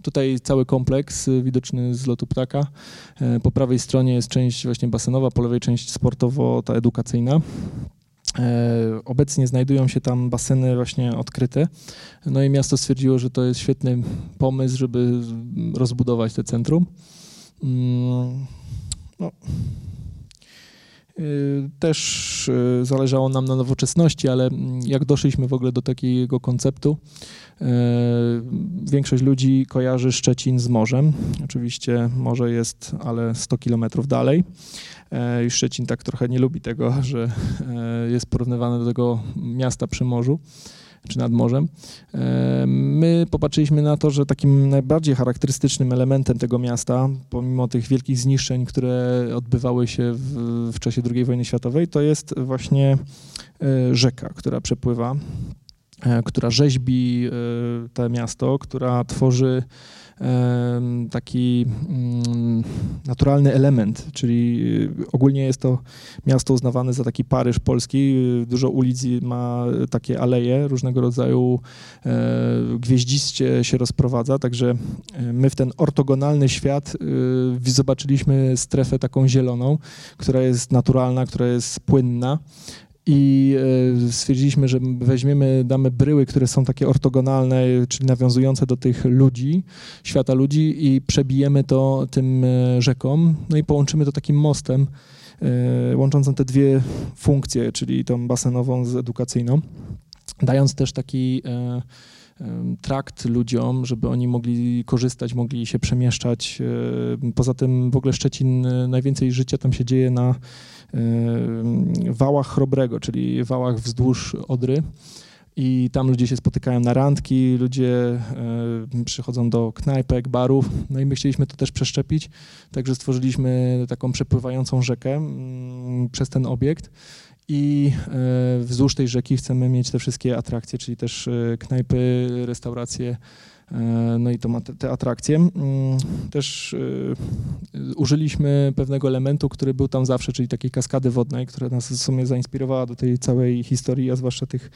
S1: Tutaj cały kompleks widoczny z lotu ptaka. Po prawej stronie jest część właśnie basenowa, po lewej część sportowo, ta edukacyjna. Obecnie znajdują się tam baseny właśnie odkryte. No i miasto stwierdziło, że to jest świetny pomysł, żeby rozbudować te centrum. Mm, no, Też zależało nam na nowoczesności, ale mm, jak doszliśmy w ogóle do takiego konceptu, większość ludzi kojarzy Szczecin z morzem. Oczywiście morze jest, ale 100 kilometrów dalej. I Szczecin tak trochę nie lubi tego, że jest porównywany do tego miasta przy morzu czy nad morzem. My popatrzyliśmy na to, że takim najbardziej charakterystycznym elementem tego miasta, pomimo tych wielkich zniszczeń, które odbywały się w, w czasie II wojny światowej, to jest właśnie e, rzeka, która przepływa, e, która rzeźbi e, to miasto, która tworzy taki mm, naturalny element, czyli y, ogólnie jest to miasto uznawane za taki Paryż polski. Dużo ulic ma takie aleje różnego rodzaju, e, gwieździście się rozprowadza, także e, my w ten ortogonalny świat y, zobaczyliśmy strefę taką zieloną, która jest naturalna, która jest płynna i e, stwierdziliśmy, że weźmiemy, damy bryły, które są takie ortogonalne, czyli nawiązujące do tych ludzi, świata ludzi i przebijemy to tym e, rzeką, no i połączymy to takim mostem e, łączącym te dwie funkcje, czyli tą basenową z edukacyjną, dając też taki trakt ludziom, żeby oni mogli korzystać, mogli się przemieszczać. Poza tym w ogóle Szczecin, najwięcej życia tam się dzieje na wałach Chrobrego, czyli wałach wzdłuż Odry. I tam ludzie się spotykają na randki, ludzie przychodzą do knajpek, barów. No i my chcieliśmy to też przeszczepić, także stworzyliśmy taką przepływającą rzekę przez ten obiekt i wzdłuż tej rzeki chcemy mieć te wszystkie atrakcje, czyli też knajpy, restauracje, E, no i to ma te, te atrakcje. Mm, też e, użyliśmy pewnego elementu, który był tam zawsze, czyli takiej kaskady wodnej, która nas w sumie zainspirowała do tej całej historii, a zwłaszcza tych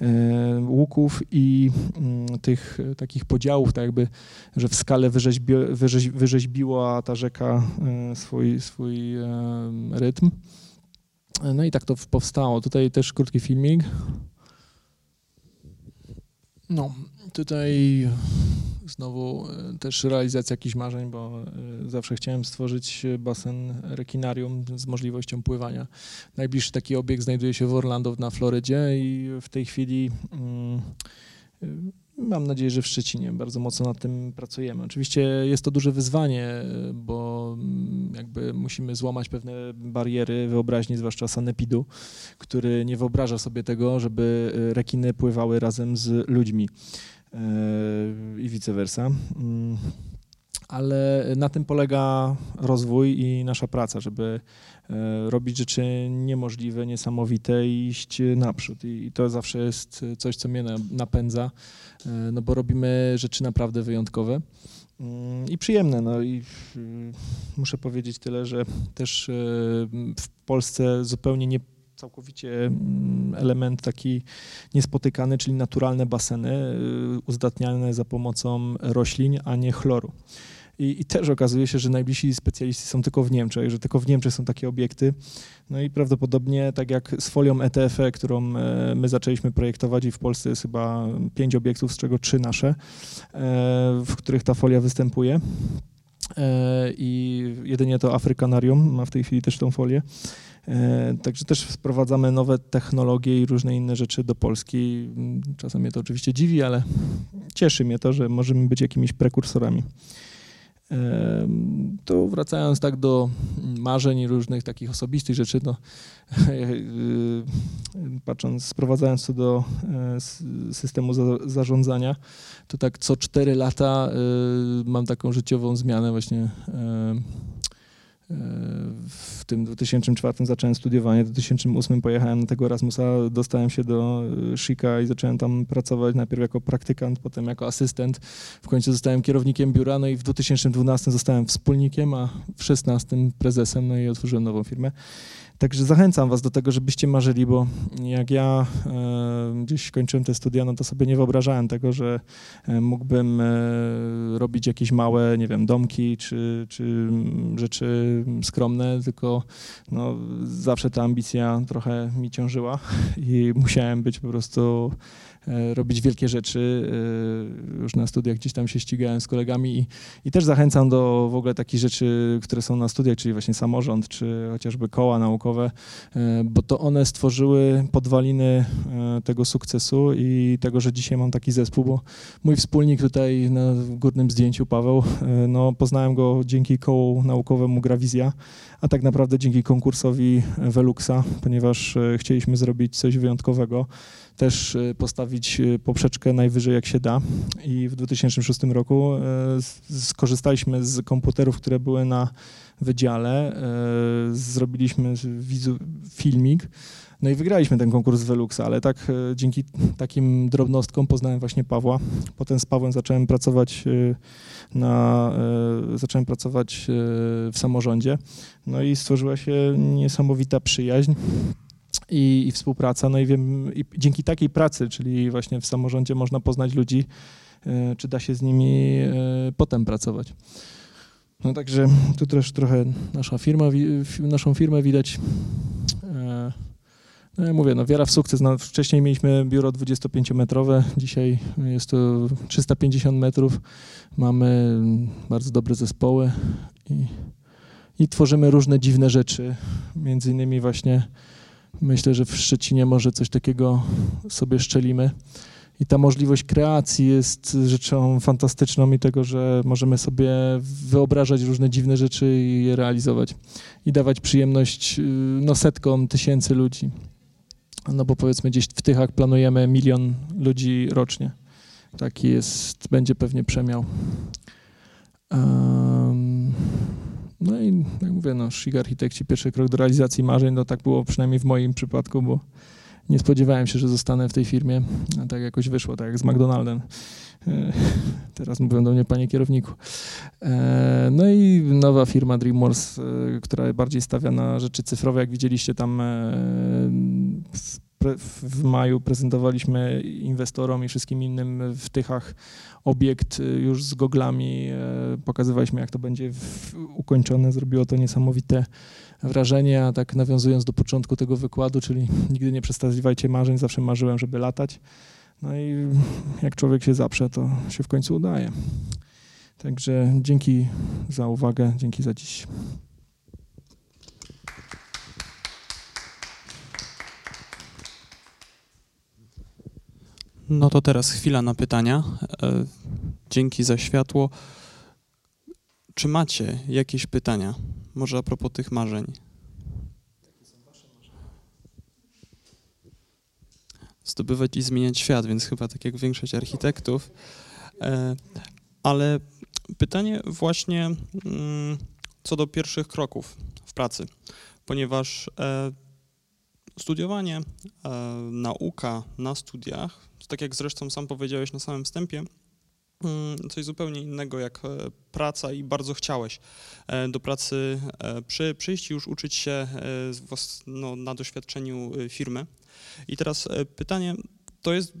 S1: e, łuków i mm, tych takich podziałów, tak jakby, że w skale wyrzeźbi, wyrzeź, wyrzeźbiła ta rzeka swój, swój rytm. No i tak to powstało. Tutaj też krótki filmik. No, tutaj znowu e, też realizacja jakichś marzeń, bo e, zawsze chciałem stworzyć basen rekinarium z możliwością pływania. Najbliższy taki obiekt znajduje się w Orlando na Florydzie i w tej chwili mm, Mam nadzieję, że w Szczecinie bardzo mocno nad tym pracujemy. Oczywiście jest to duże wyzwanie, bo mm, jakby musimy złamać pewne bariery wyobraźni, zwłaszcza sanepidu, który nie wyobraża sobie tego, żeby rekiny pływały razem z ludźmi e, i vice versa. Ale na tym polega rozwój i nasza praca, żeby e, robić rzeczy niemożliwe, niesamowite i iść naprzód. I to zawsze jest coś, co mnie napędza, e, no bo robimy rzeczy naprawdę wyjątkowe mm, i przyjemne. No i muszę powiedzieć tyle, że też e, w Polsce zupełnie nie całkowicie mm, element taki niespotykany, czyli naturalne baseny uzdatniane za pomocą roślin, a nie chloru. I, I, też okazuje się, że najbliżsi specjaliści są tylko w Niemczech, że tylko w Niemczech są takie obiekty. No i prawdopodobnie tak jak z folią ETFE, którą e, my zaczęliśmy projektować i w Polsce jest chyba pięć obiektów, z czego trzy nasze, e, w których ta folia występuje. E, I jedynie to Afrykanarium ma w tej chwili też tą folię. Także też wprowadzamy nowe technologie i różne inne rzeczy do Polski. Czasem mnie to oczywiście dziwi, ale cieszy mnie to, że możemy być jakimiś prekursorami. To wracając tak do marzeń i różnych takich osobistych rzeczy, no, patrząc, sprowadzając to do e, systemu zarządzania, to tak co cztery lata e, mam taką życiową zmianę właśnie w tym 2004 zacząłem studiowanie, w 2008 pojechałem na tego Erasmusa, dostałem się do Shika i zacząłem tam pracować najpierw jako praktykant, potem jako asystent. W końcu zostałem kierownikiem biura, no i w 2012 zostałem wspólnikiem, a w 2016 prezesem, no i otworzyłem nową firmę. Także zachęcam was do tego, żebyście marzyli, bo jak ja e, gdzieś kończyłem te studia, no to sobie nie wyobrażałem tego, że e, mógłbym e, robić jakieś małe, nie wiem, domki czy, czy rzeczy skromne, tylko no, zawsze ta ambicja trochę mi ciążyła i musiałem być po prostu robić wielkie rzeczy. E, już na studiach gdzieś tam się ścigałem z kolegami i, i też zachęcam do w ogóle takich rzeczy, które są na studiach, czyli właśnie samorząd, czy chociażby koła naukowe, bo to one stworzyły podwaliny tego sukcesu i tego, że dzisiaj mam taki zespół, bo mój wspólnik tutaj na górnym zdjęciu, Paweł, no poznałem go dzięki kołu naukowemu Grawizja, a tak naprawdę dzięki konkursowi Veluxa, ponieważ e, chcieliśmy zrobić coś wyjątkowego, też e, postawić e, poprzeczkę najwyżej jak się da i w 2006 roku skorzystaliśmy z komputerów, które były na wydziale, zrobiliśmy filmik, no i wygraliśmy ten konkurs Veluxa, ale tak dzięki takim drobnostkom poznałem właśnie Pawła. Potem z Pawłem zacząłem pracować na, zacząłem pracować w samorządzie. No i stworzyła się niesamowita przyjaźń. I, i, współpraca. No i wiem, i dzięki takiej pracy, czyli właśnie w samorządzie można poznać ludzi, e, czy da się z nimi e, potem pracować. No także tu też trochę nasza firma, naszą firmę widać. E, no ja mówię, no wiara w sukces. No, wcześniej mieliśmy biuro 25-metrowe, dzisiaj jest to 350 metrów. Mamy bardzo dobre zespoły i i tworzymy różne dziwne rzeczy. Między innymi właśnie myślę, że w Szczecinie może coś takiego sobie szczelimy. I ta możliwość kreacji jest rzeczą fantastyczną i tego, że możemy sobie wyobrażać różne dziwne rzeczy i je realizować. I dawać przyjemność no, setkom tysięcy ludzi. No bo powiedzmy gdzieś w Tychach planujemy milion ludzi rocznie. Taki jest, będzie pewnie przemiał. Um, no i jak mówię, no, Shig Architekci, pierwszy krok do realizacji marzeń, no tak było przynajmniej w moim przypadku, bo nie spodziewałem się, że zostanę w tej firmie, a tak jakoś wyszło, tak jak z McDonaldem. E, teraz mówią do mnie, panie kierowniku. E, no i nowa firma DreamWorks, e, która bardziej stawia na rzeczy cyfrowe, jak widzieliście tam w w maju prezentowaliśmy inwestorom i wszystkim innym w Tychach obiekt y, już z goglami. E, pokazywaliśmy, jak to będzie ukończone. Zrobiło to niesamowite wrażenie, a tak nawiązując do początku tego wykładu, czyli nigdy nie przestawiajcie marzeń, zawsze marzyłem, żeby latać. No i jak człowiek się zaprze, to się w końcu udaje. Także dzięki za uwagę, dzięki za dziś.
S2: No to teraz chwila na pytania. E, dzięki za światło. Czy macie jakieś pytania? Może a propos tych marzeń? Zdobywać i zmieniać świat, więc chyba tak jak większość architektów. E, ale pytanie właśnie mm, co do pierwszych kroków w pracy, ponieważ e, studiowanie, nauka na studiach tak jak zresztą sam powiedziałeś na samym wstępie, mm, coś zupełnie innego jak e, praca i bardzo chciałeś e, do pracy e, przy, przyjść i już uczyć się no, na doświadczeniu firmy. I teraz pytanie, to jest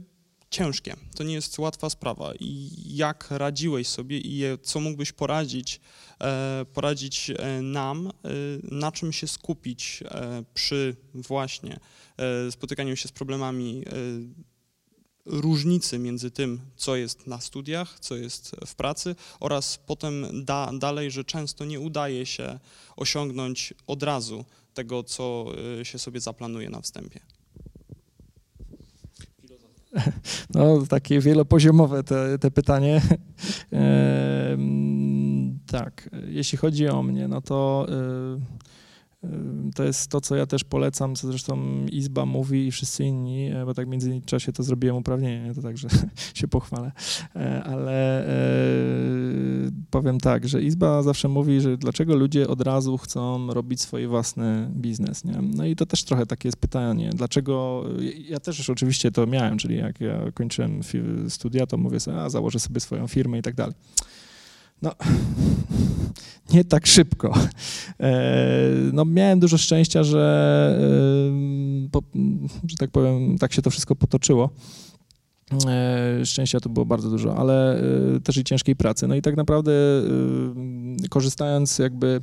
S2: ciężkie, to nie jest łatwa sprawa. I jak radziłeś sobie i co mógłbyś poradzić, poradzić nam, na czym się skupić przy właśnie spotykaniu się z problemami różnicy między tym, co jest na studiach, co jest w pracy oraz potem da, dalej, że często nie udaje się osiągnąć od razu tego, co się sobie zaplanuje na wstępie.
S1: No, takie wielopoziomowe te, te pytanie. E, tak, jeśli chodzi o mnie, no to e, to jest to, co ja też polecam, co zresztą Izba mówi i wszyscy inni, e, bo tak w międzyczasie to zrobiłem uprawnienie, to także się pochwalę, e, ale e, powiem tak, że Izba zawsze mówi, że dlaczego ludzie od razu chcą robić swój własny biznes, nie? No i to też trochę takie jest pytanie, dlaczego, ja też już oczywiście to miałem, czyli jak ja kończyłem studia, to mówię sobie, a założę sobie swoją firmę i tak dalej. No, nie tak szybko. E, no, miałem dużo szczęścia, że, że tak powiem, tak się to wszystko potoczyło. E, szczęścia to było bardzo dużo, ale e, też i ciężkiej pracy. No i tak naprawdę korzystając jakby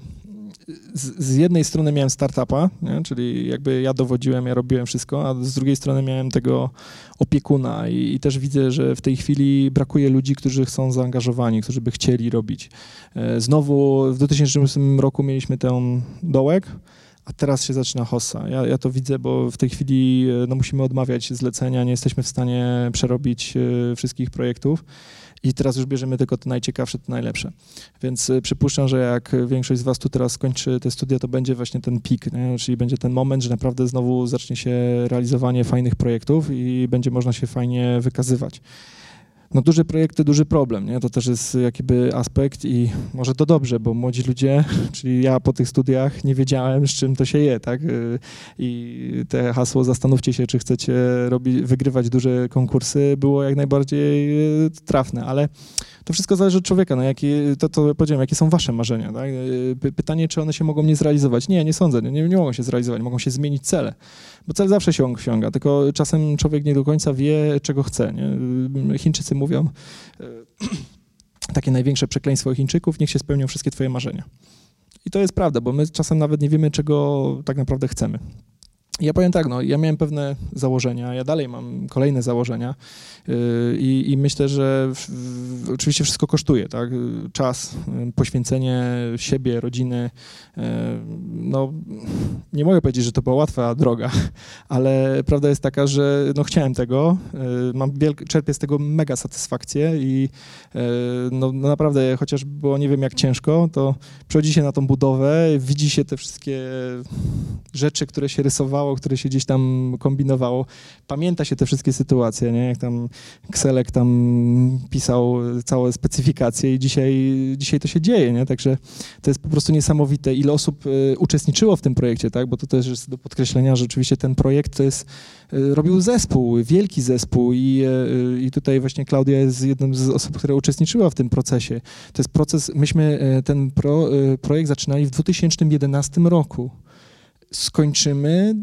S1: z, z jednej strony miałem startupa, nie? czyli jakby ja dowodziłem, ja robiłem wszystko, a z drugiej strony miałem tego opiekuna i, i, też widzę, że w tej chwili brakuje ludzi, którzy są zaangażowani, którzy by chcieli robić. E, znowu w 2000 roku mieliśmy ten dołek, a teraz się zaczyna hossa. Ja, ja, to widzę, bo w tej chwili e, no, musimy odmawiać zlecenia, nie jesteśmy w stanie przerobić e, wszystkich projektów i teraz już bierzemy tylko te najciekawsze, te najlepsze. Więc e, przypuszczam, że jak większość z was tu teraz skończy te studia, to będzie właśnie ten pik, czyli będzie ten moment, że naprawdę znowu zacznie się realizowanie fajnych projektów i będzie można się fajnie wykazywać no duże projekty, duży problem, nie? To też jest jakiby aspekt i może to dobrze, bo młodzi ludzie, czyli ja po tych studiach nie wiedziałem, z czym to się je, tak? I te hasło zastanówcie się, czy chcecie robić, wygrywać duże konkursy było jak najbardziej e, trafne, ale to wszystko zależy od człowieka, no jakie, to, powiedziałem, jakie są wasze marzenia, tak? E, pytanie, czy one się mogą nie zrealizować? Nie, nie sądzę, nie, nie mogą się zrealizować, mogą się zmienić cele, bo cel zawsze się osiąga, tylko czasem człowiek nie do końca wie, czego chce, nie? Chińczycy mówią, e, takie największe przekleństwo Chińczyków, niech się spełnią wszystkie twoje marzenia. I to jest prawda, bo my czasem nawet nie wiemy, czego tak naprawdę chcemy. Ja powiem tak, no, ja miałem pewne założenia, ja dalej mam kolejne założenia yy, i, myślę, że w, w, oczywiście wszystko kosztuje, tak? Czas, yy, poświęcenie siebie, rodziny. Yy, no, nie mogę powiedzieć, że to była łatwa droga, ale prawda jest taka, że no, chciałem tego, yy, mam wielk, czerpię z tego mega satysfakcję i yy, no, no, naprawdę, chociaż było nie wiem jak ciężko, to przychodzi się na tą budowę, widzi się te wszystkie rzeczy, które się rysowało, które się gdzieś tam kombinowało. Pamięta się te wszystkie sytuacje, nie? Jak tam Kselek tam pisał całe specyfikacje i dzisiaj, dzisiaj to się dzieje, nie? Także to jest po prostu niesamowite, ile osób y, uczestniczyło w tym projekcie, tak? Bo to też jest do podkreślenia, że oczywiście ten projekt to jest, y, robił zespół, wielki zespół i, y, i tutaj właśnie Klaudia jest jedną z osób, która uczestniczyła w tym procesie. To jest proces, myśmy ten pro, projekt zaczynali w 2011 roku skończymy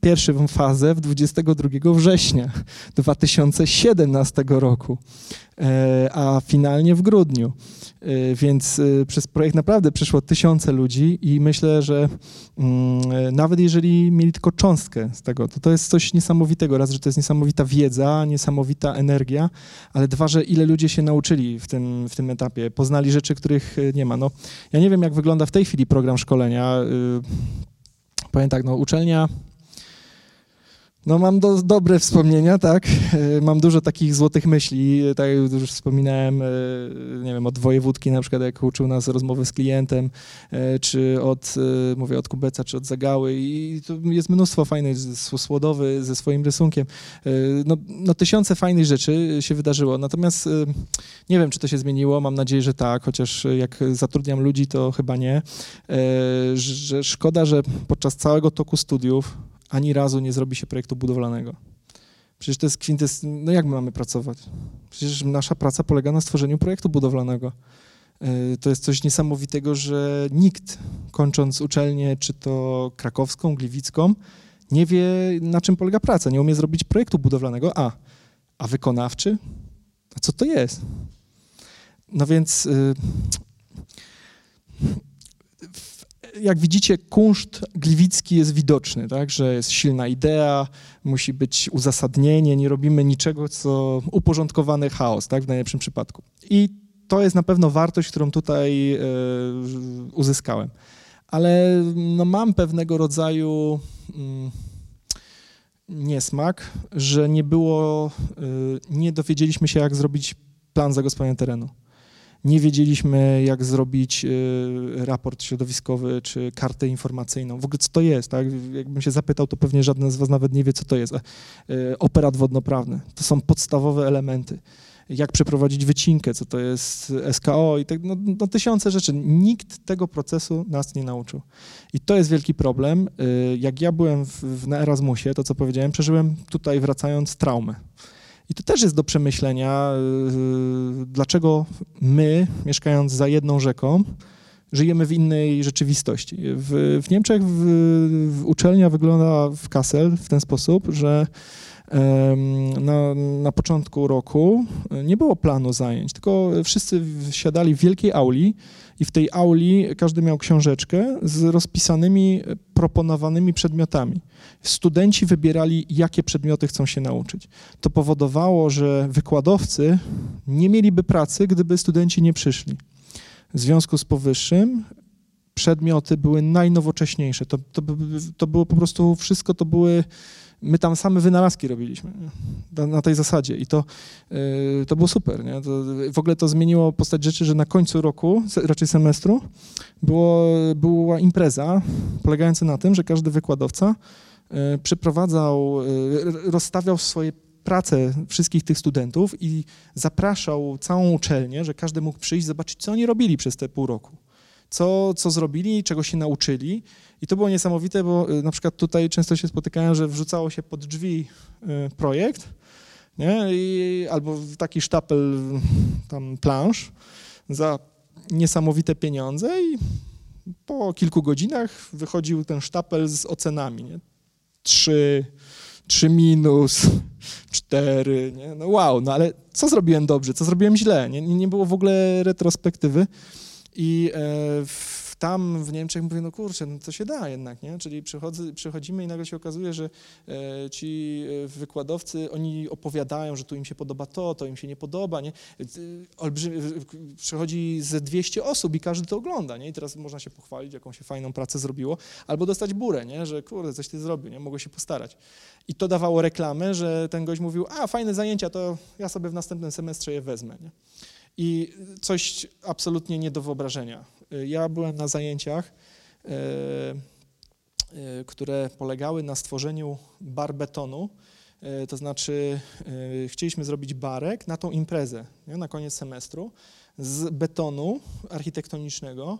S1: pierwszą fazę w 22 września 2017 roku, e, a finalnie w grudniu. E, więc e, przez projekt naprawdę przeszło tysiące ludzi i myślę, że mm, nawet jeżeli mieli tylko cząstkę z tego, to to jest coś niesamowitego. Raz, że to jest niesamowita wiedza, niesamowita energia, ale dwa, że ile ludzie się nauczyli w tym, w tym etapie, poznali rzeczy, których nie ma. No, ja nie wiem, jak wygląda w tej chwili program szkolenia. Powiem tak, no uczelnia no mam do, dobre wspomnienia, tak. E, mam dużo takich złotych myśli, tak jak już wspominałem, e, nie wiem, od wojewódki na przykład, jak uczył nas rozmowy z klientem, e, czy od, mówię, od Kubeca, czy od Zagały i to jest mnóstwo fajnych, słodowy, ze swoim rysunkiem. No, no tysiące fajnych rzeczy się wydarzyło, natomiast nie wiem, czy to się zmieniło, mam nadzieję, że tak, chociaż jak zatrudniam ludzi, to chyba nie, że szkoda, że podczas całego toku studiów ani razu nie zrobi się projektu budowlanego. Przecież to jest kwintys... No jak my mamy pracować? Przecież nasza praca polega na stworzeniu projektu budowlanego. E, to jest coś niesamowitego, że nikt, kończąc uczelnię, czy to krakowską, gliwicką, nie wie, na czym polega praca. Nie umie zrobić projektu budowlanego. A, a wykonawczy? A co to jest? No więc... Yy, jak widzicie, kunszt gliwicki jest widoczny, tak, że jest silna idea, musi być uzasadnienie, nie robimy niczego, co uporządkowany chaos, tak, w najlepszym przypadku. I to jest na pewno wartość, którą tutaj e, uzyskałem. Ale no, mam pewnego rodzaju mm, niesmak, że nie było, e, nie dowiedzieliśmy się, jak zrobić plan zagospodarowania terenu nie wiedzieliśmy, jak zrobić y, raport środowiskowy czy kartę informacyjną. W ogóle co to jest, tak? Jakbym się zapytał, to pewnie żaden z was nawet nie wie, co to jest. Y, operat wodnoprawny. To są podstawowe elementy. Jak przeprowadzić wycinkę, co to jest SKO i tak, no, no tysiące rzeczy. Nikt tego procesu nas nie nauczył. I to jest wielki problem. Y, jak ja byłem w, w, na Erasmusie, to co powiedziałem, przeżyłem tutaj wracając traumę. I to też jest do przemyślenia, yy, dlaczego my, mieszkając za jedną rzeką, żyjemy w innej rzeczywistości. W, w Niemczech w, w uczelnia wygląda w Kassel w ten sposób, że na, na początku roku nie było planu zajęć, tylko wszyscy siadali w wielkiej auli i w tej auli każdy miał książeczkę z rozpisanymi, proponowanymi przedmiotami. Studenci wybierali, jakie przedmioty chcą się nauczyć. To powodowało, że wykładowcy nie mieliby pracy, gdyby studenci nie przyszli. W związku z powyższym przedmioty były najnowocześniejsze. To, to, to było po prostu wszystko, to były. My tam same wynalazki robiliśmy na, tej zasadzie i to, yy, to było super. Nie? To, w ogóle to zmieniło postać rzeczy, że na końcu roku, raczej semestru, było, była impreza polegająca na tym, że każdy wykładowca yy, przeprowadzał, yy, rozstawiał swoje prace wszystkich tych studentów i zapraszał całą uczelnię, że każdy mógł przyjść, zobaczyć, co oni robili przez te pół roku. Co, co zrobili, czego się nauczyli. I to było niesamowite, bo y, na przykład tutaj często się spotykałem, że wrzucało się pod drzwi y, projekt, nie? I, albo taki sztapel tam plansz za niesamowite pieniądze i po kilku godzinach wychodził ten sztapel z ocenami, nie? Trzy, trzy minus, cztery, nie? No wow, no ale co zrobiłem dobrze, co zrobiłem źle? Nie nie było w ogóle retrospektywy i e, w, tam w Niemczech mówię, no kurczę, no to się da jednak, nie? Czyli przychodzę, przychodzimy i nagle się okazuje, że e, ci e, wykładowcy, oni opowiadają, że tu im się podoba to, to im się nie podoba, nie? E, Olbrzym, przychodzi ze 200 osób i każdy to ogląda, nie? I teraz można się pochwalić, jaką się fajną pracę zrobiło, albo dostać burę, nie? Że kurde, coś ty zrobił, nie? Mogło się postarać. I to dawało reklamę, że ten gość mówił, a fajne zajęcia, to ja sobie w następnym semestrze je wezmę, nie? I coś absolutnie nie do wyobrażenia. Ja byłem na zajęciach, e, e, które polegały na stworzeniu bar betonu. E, To znaczy, e, chcieliśmy zrobić barek na tą imprezę nie, na koniec semestru z betonu architektonicznego,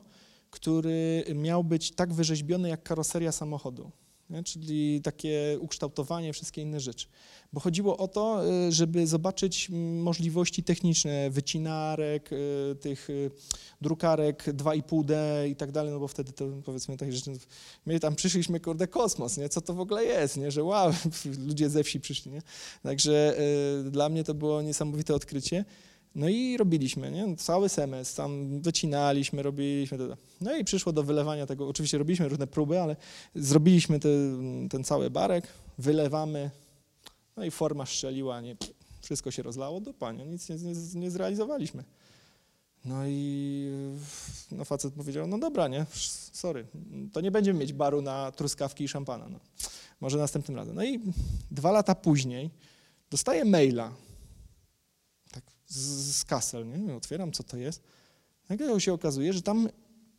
S1: który miał być tak wyrzeźbiony jak karoseria samochodu. Nie? Czyli takie ukształtowanie, wszystkie inne rzeczy. Bo chodziło o to, y, żeby zobaczyć możliwości techniczne wycinarek, y, tych y, drukarek 2,5D i tak dalej, no bo wtedy to powiedzmy takie rzeczy, my tam przyszliśmy, kurde, kosmos, nie? Co to w ogóle jest, nie? Że wow, ludzie ze wsi przyszli, nie? Także dla mnie to było niesamowite odkrycie. No i robiliśmy, nie? Cały semestr, tam wycinaliśmy, robiliśmy to. No i przyszło do wylewania tego, oczywiście robiliśmy różne próby, ale zrobiliśmy te, ten cały barek, wylewamy, no i forma strzeliła, nie, wszystko się rozlało, dupa, nie? nic nie, nie, nie zrealizowaliśmy. No i no facet powiedział, no dobra, nie, sorry, to nie będziemy mieć baru na truskawki i szampana, no. może następnym razem. No i dwa lata później dostaję maila, z, z Kassel, nie? otwieram, co to jest. Nagle się okazuje, że tam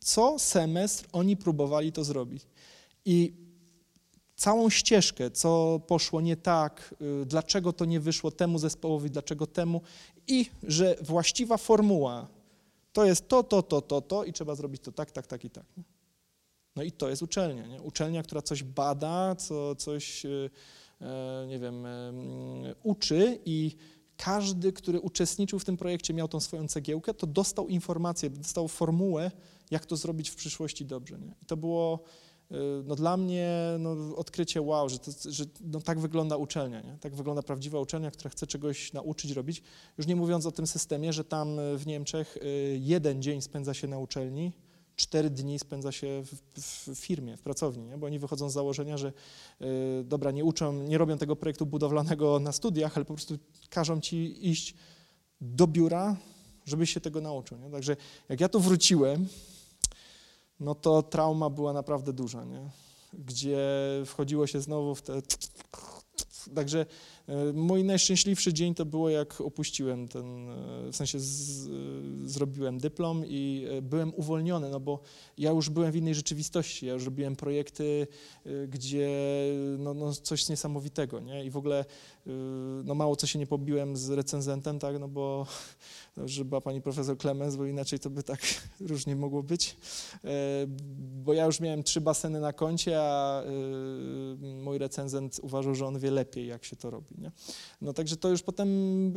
S1: co semestr oni próbowali to zrobić. I całą ścieżkę, co poszło nie tak, y, dlaczego to nie wyszło temu zespołowi, dlaczego temu i że właściwa formuła to jest to, to, to, to, to i trzeba zrobić to tak, tak, tak i tak. No i to jest uczelnia, nie? Uczelnia, która coś bada, co, coś, y, e, nie wiem, uczy i każdy, który uczestniczył w tym projekcie, miał tą swoją cegiełkę, to dostał informację, dostał formułę, jak to zrobić w przyszłości dobrze. Nie? I to było y, no, dla mnie no, odkrycie wow, że, to, że no, tak wygląda uczelnia, nie? tak wygląda prawdziwa uczelnia, która chce czegoś nauczyć, robić. Już nie mówiąc o tym systemie, że tam y, w Niemczech y, jeden dzień spędza się na uczelni, cztery dni spędza się w, w firmie, w pracowni, nie? bo oni wychodzą z założenia, że y, dobra, nie uczą, nie robią tego projektu budowlanego na studiach, ale po prostu każą ci iść do biura, żebyś się tego nauczył. Nie? Także jak ja tu wróciłem, no to trauma była naprawdę duża, nie? gdzie wchodziło się znowu w te... Także mój najszczęśliwszy dzień to było, jak opuściłem ten, e, w sensie z, e, zrobiłem dyplom i e, byłem uwolniony, no bo ja już byłem w innej rzeczywistości, ja już robiłem projekty, e, gdzie no, no coś niesamowitego, nie? I w ogóle e, no mało co się nie pobiłem z recenzentem, tak, no bo że była pani profesor Klemens, bo inaczej to by tak różnie mogło być. E, Bo ja już miałem trzy baseny na koncie, a e, mój recenzent uważał, że on wie lepiej, jak się to robi. Nie? No także to już potem były